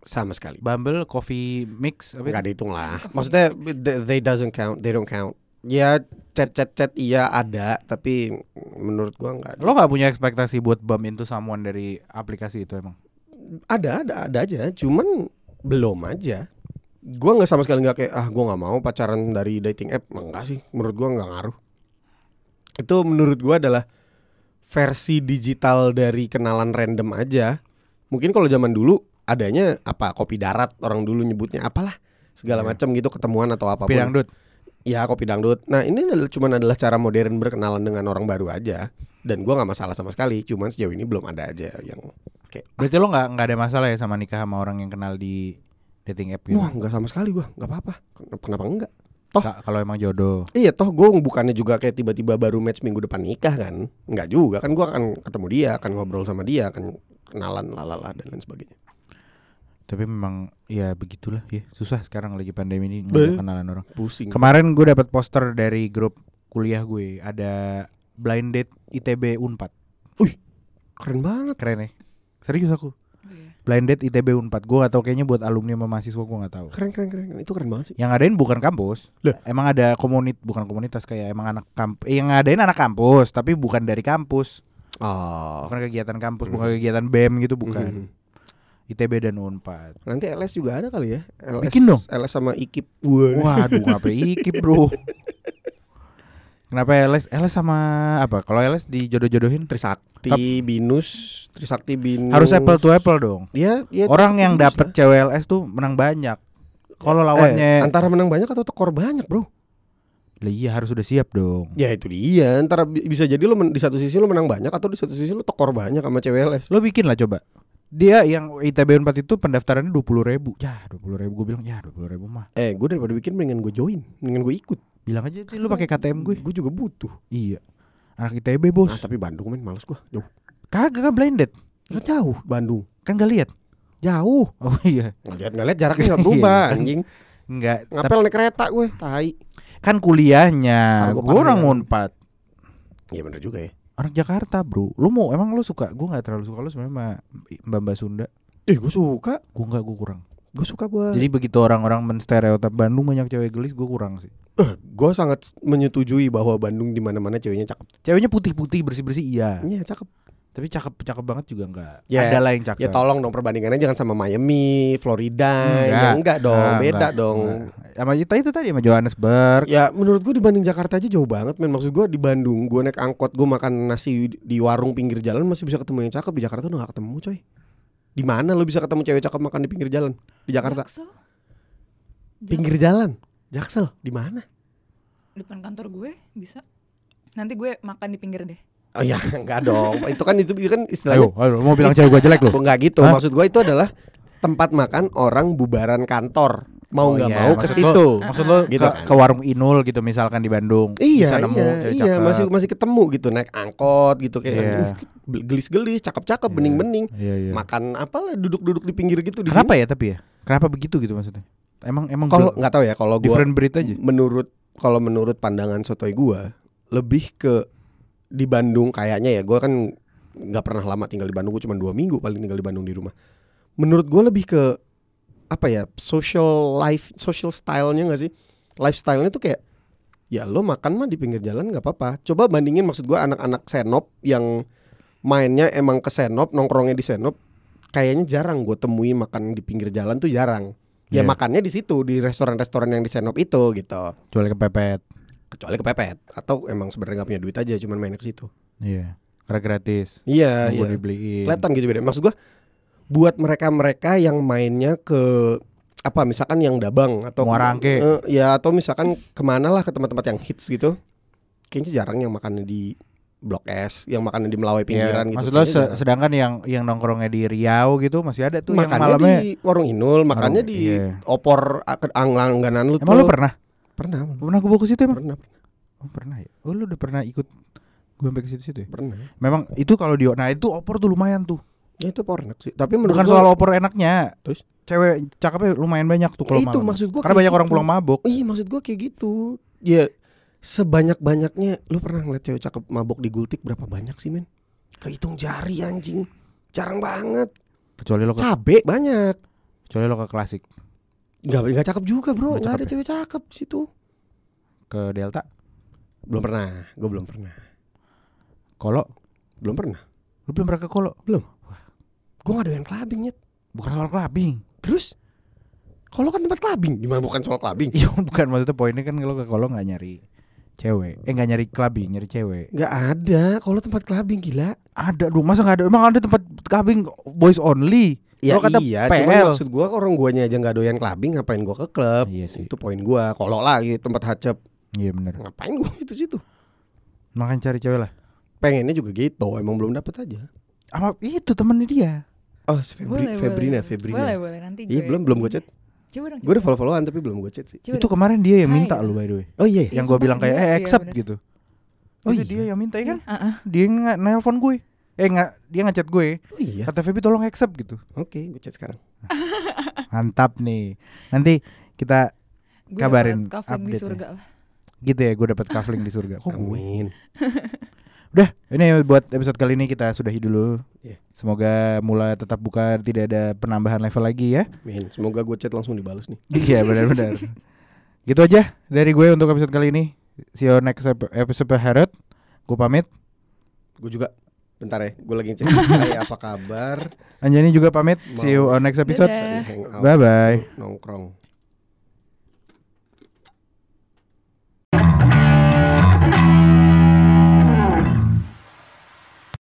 Sama sekali. Bumble, coffee mix, apa itu? Nggak dihitung lah. Maksudnya they, they doesn't count, they don't count. Ya chat chat chat iya ada, tapi menurut gua nggak ada. Lo gak punya ekspektasi buat bump into someone dari aplikasi itu emang? ada ada ada aja cuman belum aja gua nggak sama sekali nggak kayak ah gua nggak mau pacaran dari dating app enggak sih menurut gua nggak ngaruh itu menurut gua adalah versi digital dari kenalan random aja mungkin kalau zaman dulu adanya apa kopi darat orang dulu nyebutnya apalah segala Iya. macam gitu ketemuan atau apa pun Tapi dangdut. Ya kopi dangdut. Nah ini adalah cuman adalah cara modern berkenalan dengan orang baru aja. Dan gua nggak masalah sama sekali cuman sejauh ini belum ada aja yang kayak Berarti lo nggak nggak ada masalah ya sama nikah sama orang yang kenal di dating app gitu? Wah nggak sama sekali gua. Nggak apa-apa. Kenapa- kenapa enggak toh. Ka- Kalau emang jodoh. Iya toh gue bukannya juga kayak tiba-tiba baru match minggu depan nikah kan? Nggak juga. Kan gua akan ketemu dia akan ngobrol sama dia akan kenalan lalala dan lain sebagainya Tapi memang ya begitulah ya susah sekarang lagi pandemi ini ngajak kenalan orang. pusing Kemarin gue dapat poster dari grup kuliah gue ada blind date ITB Unpad. keren banget Keren ya. Serius aku. Iya. Blind date ITB Unpad. Gue gak tahu kayaknya buat alumni sama mahasiswa gue gak tahu. keren keren keren itu keren banget sih Yang ngadain bukan kampus. Lah. Emang ada komunit bukan komunitas kayak emang anak kampus. Yang ngadain anak kampus tapi bukan dari kampus. oh Bukan kegiatan kampus, bukan kegiatan BEM gitu bukan. Mhm. ITB dan Unpad. nanti LS juga ada kali ya LS, Bikin dong. LS sama Ikip Waduh. Waduh, ngapain ikip bro? Kenapa LS? LS sama apa? Kalau LS dijodoh-jodohin Trisakti Binus Trisakti Binus harus apple to apple dong. Iya, iya Orang yang Binus dapet cewek LS tuh menang banyak. Kalau Eh, lawannya antara menang banyak atau tekor banyak, Bro. Lah iya harus udah siap dong. Ya itu dia, antara bi- bisa jadi lo di satu sisi lo menang banyak atau di satu sisi lo tekor banyak sama cewek les. Lo bikin lah coba. Dia yang ITB 4 itu pendaftarannya 20 ribu Ya 20 ribu gue bilang ya 20 ribu mah Eh, gue daripada bikin mendingan gue join, mendingan gue ikut. Bilang aja sih lu pakai KTM gue Gue juga butuh. Iya Anak ITB bos Nah, tapi Bandung men males gue. Jauh. Kagak kan blinded Kan jauh Bandung. Kan gak lihat Jauh. Oh iya Ngeliat ngeliat jaraknya nggak [laughs] berubah Iya. anjing. Enggak Tapi Ngapel naik kereta gue, tai. kan kuliahnya Gue orang unpad Iya bener juga ya. Orang Jakarta bro Lu mau emang lu suka Gue gak terlalu suka lu sebenarnya Mbak Mbak Sunda Eh, gue suka. Gue gak gue kurang Gue suka gue. Jadi begitu orang-orang menstereotip Bandung banyak cewek gelis Gue kurang sih gue sangat menyetujui bahwa Bandung di mana-mana ceweknya cakep. Ceweknya putih-putih bersih-bersih iya Iya, cakep. Tapi cakep-cakep banget juga enggak Ya, Ada lah yang cakep Ya tolong dong perbandingannya jangan sama Miami, Florida. Enggak. Ya enggak dong, Ah, beda enggak, dong. enggak. Sama kita itu tadi sama Johannesburg. Ya menurut gue dibanding Jakarta aja jauh banget men Maksud gue di Bandung Gue naik angkot Gue makan nasi di warung pinggir jalan Masih bisa ketemu yang cakep Di Jakarta udah gak ketemu coy di mana lo bisa ketemu cewek cakep makan di pinggir jalan di Jakarta Jaksel. pinggir jalan Jaksel di mana depan kantor gue bisa. Nanti gue makan di pinggir deh. Oh ya [laughs] enggak dong itu kan itu, itu kan istilahnya Ayo, ayo, mau bilang cewek gue jelek lu? Oh, enggak gitu Hah? maksud gue itu adalah tempat makan orang bubaran kantor mau Oh nggak iya, mau ke situ Maksud lo Gitu ke, kan. ke warung Inul gitu misalkan di Bandung. Iya, bisa nemu iya, iya, cakep. masih masih ketemu gitu naik angkot gitu kayak. "Uh, gelis-gelis, cakep-cakep, Iya. bening-bening. Iya, iya. Makan apalah duduk-duduk di pinggir gitu di Kenapa ya tapi ya? Kenapa begitu gitu maksudnya? Emang emang sini. Kalau nggak tahu ya kalau gua different breed aja. menurut kalau menurut pandangan sotoy gua lebih ke di Bandung kayaknya ya. Gua kan nggak pernah lama tinggal di Bandung gua cuma dua minggu paling tinggal di Bandung di rumah. Menurut gua lebih ke apa ya social life social stylenya nggak sih? Lifestylenya tuh kayak ya lo makan mah di pinggir jalan nggak apa-apa. Coba bandingin maksud gua anak-anak senop yang mainnya emang ke senop nongkrongnya di senop kayaknya jarang gue temui makan di pinggir jalan tuh jarang. Ya Iya. makannya di situ di restoran-restoran yang di senop itu gitu. Kecuali kepepet. Kecuali kepepet atau emang sebenarnya nggak punya duit aja cuman main ke situ Iya. Karena gratis. iya iya dibeliin. kelihatan gitu beda maksud gua buat mereka-mereka yang mainnya ke apa misalkan yang dabang atau Muarangke. Eh, ya atau misalkan ke mana lah ke tempat-tempat yang hits gitu kayaknya jarang yang makannya di Blok S yang makannya di Melawai pinggiran Iya, gitu Maksud lo se- jarang. sedangkan yang yang nongkrongnya di Riau gitu masih ada tuh yang makannya malamnya. di warung Inul makannya Warung- di iya. opor angganan lu Emang tuh lo pernah? Pernah Pernah gue bawa ke situ emang? pernah Oh, pernah ya. Oh, lu udah pernah ikut gue sampai ke situ-situ ya? pernah Memang itu kalau di nah itu opor tuh lumayan tuh. ya itu opor enak sih tapi menurut Bukan gua- soal opor enaknya. Terus? Cewek cakepnya lumayan banyak tuh kalau itu malam. maksud gua Karena banyak orang gitu. pulang mabok. Iya maksud gua kayak gitu Ya sebanyak-banyaknya Lu pernah ngeliat cewek cakep mabok di gultik Berapa banyak sih men Kehitung jari anjing Jarang banget Kecuali lo ke, Cabe banyak kecuali lo ke klasik Gak, nggak cakep juga bro Nggak Gak ada ya? cewek cakep situ ke Delta. Belum pernah Gue belum pernah Kolo, Belum pernah lu belum pernah ke Kolo? Gue gak doyan clubbing nyet Bukan soal clubbing. Terus Kalau kan tempat clubbing Gimana bukan soal clubbing Iya, [laughs] bukan maksudnya poinnya kan lo ke Kolo nggak nyari cewek. Eh nggak nyari clubbing, nyari cewek. Gak ada Kalau tempat clubbing gila Ada dong, masa nggak ada? Emang ada tempat clubbing boys only? Ya Lo kata iya PL. Cuman maksud gue Orang guanya aja gak doyan clubbing Ngapain gue ke klub Iya sih. Itu poin gue Kalau lagi tempat hacep Iya benar. Ngapain gue situ-situ Makan cari cewek lah. Pengennya juga gitu Emang belum dapet aja Sama itu temennya dia. Oh Febri, Boleh, Febrina boleh. Febrina Boleh, boleh. Nanti Iya belum belum gue chat Coba dong. Gue udah follow-followan tapi belum gue chat sih Coba itu dong. kemarin dia yang Hai. minta lo by the way. Oh iya ya? Iya, yang gue bilang kayak eh iya, accept gitu. Oh Itu iya? dia yang minta ya kan? Ah, ah. Dia nggak nelpon gue. Eh nggak dia ngechat gue. Oh iya Kata Feby tolong accept gitu. Oke gue chat sekarang [laughs] Mantap nih. Nanti kita Gue Kabarin kafling di update-nya. surga lah. gitu ya gue dapat kafling di surga. [laughs] Kok gue? Amin Udah, ini buat episode kali ini kita sudahi dulu. Iya. Semoga mulai tetap buka tidak ada penambahan level lagi ya. Amin Semoga gue chat langsung dibales nih [laughs] Iya benar-benar. gitu aja dari gue untuk episode kali ini. See you next ep- episode Herod. Gue pamit. Gue juga Bentar ya Gue lagi chat [laughs] Hai apa kabar Anjani juga pamit. See you on next episode. Dadah. Bye bye. Nongkrong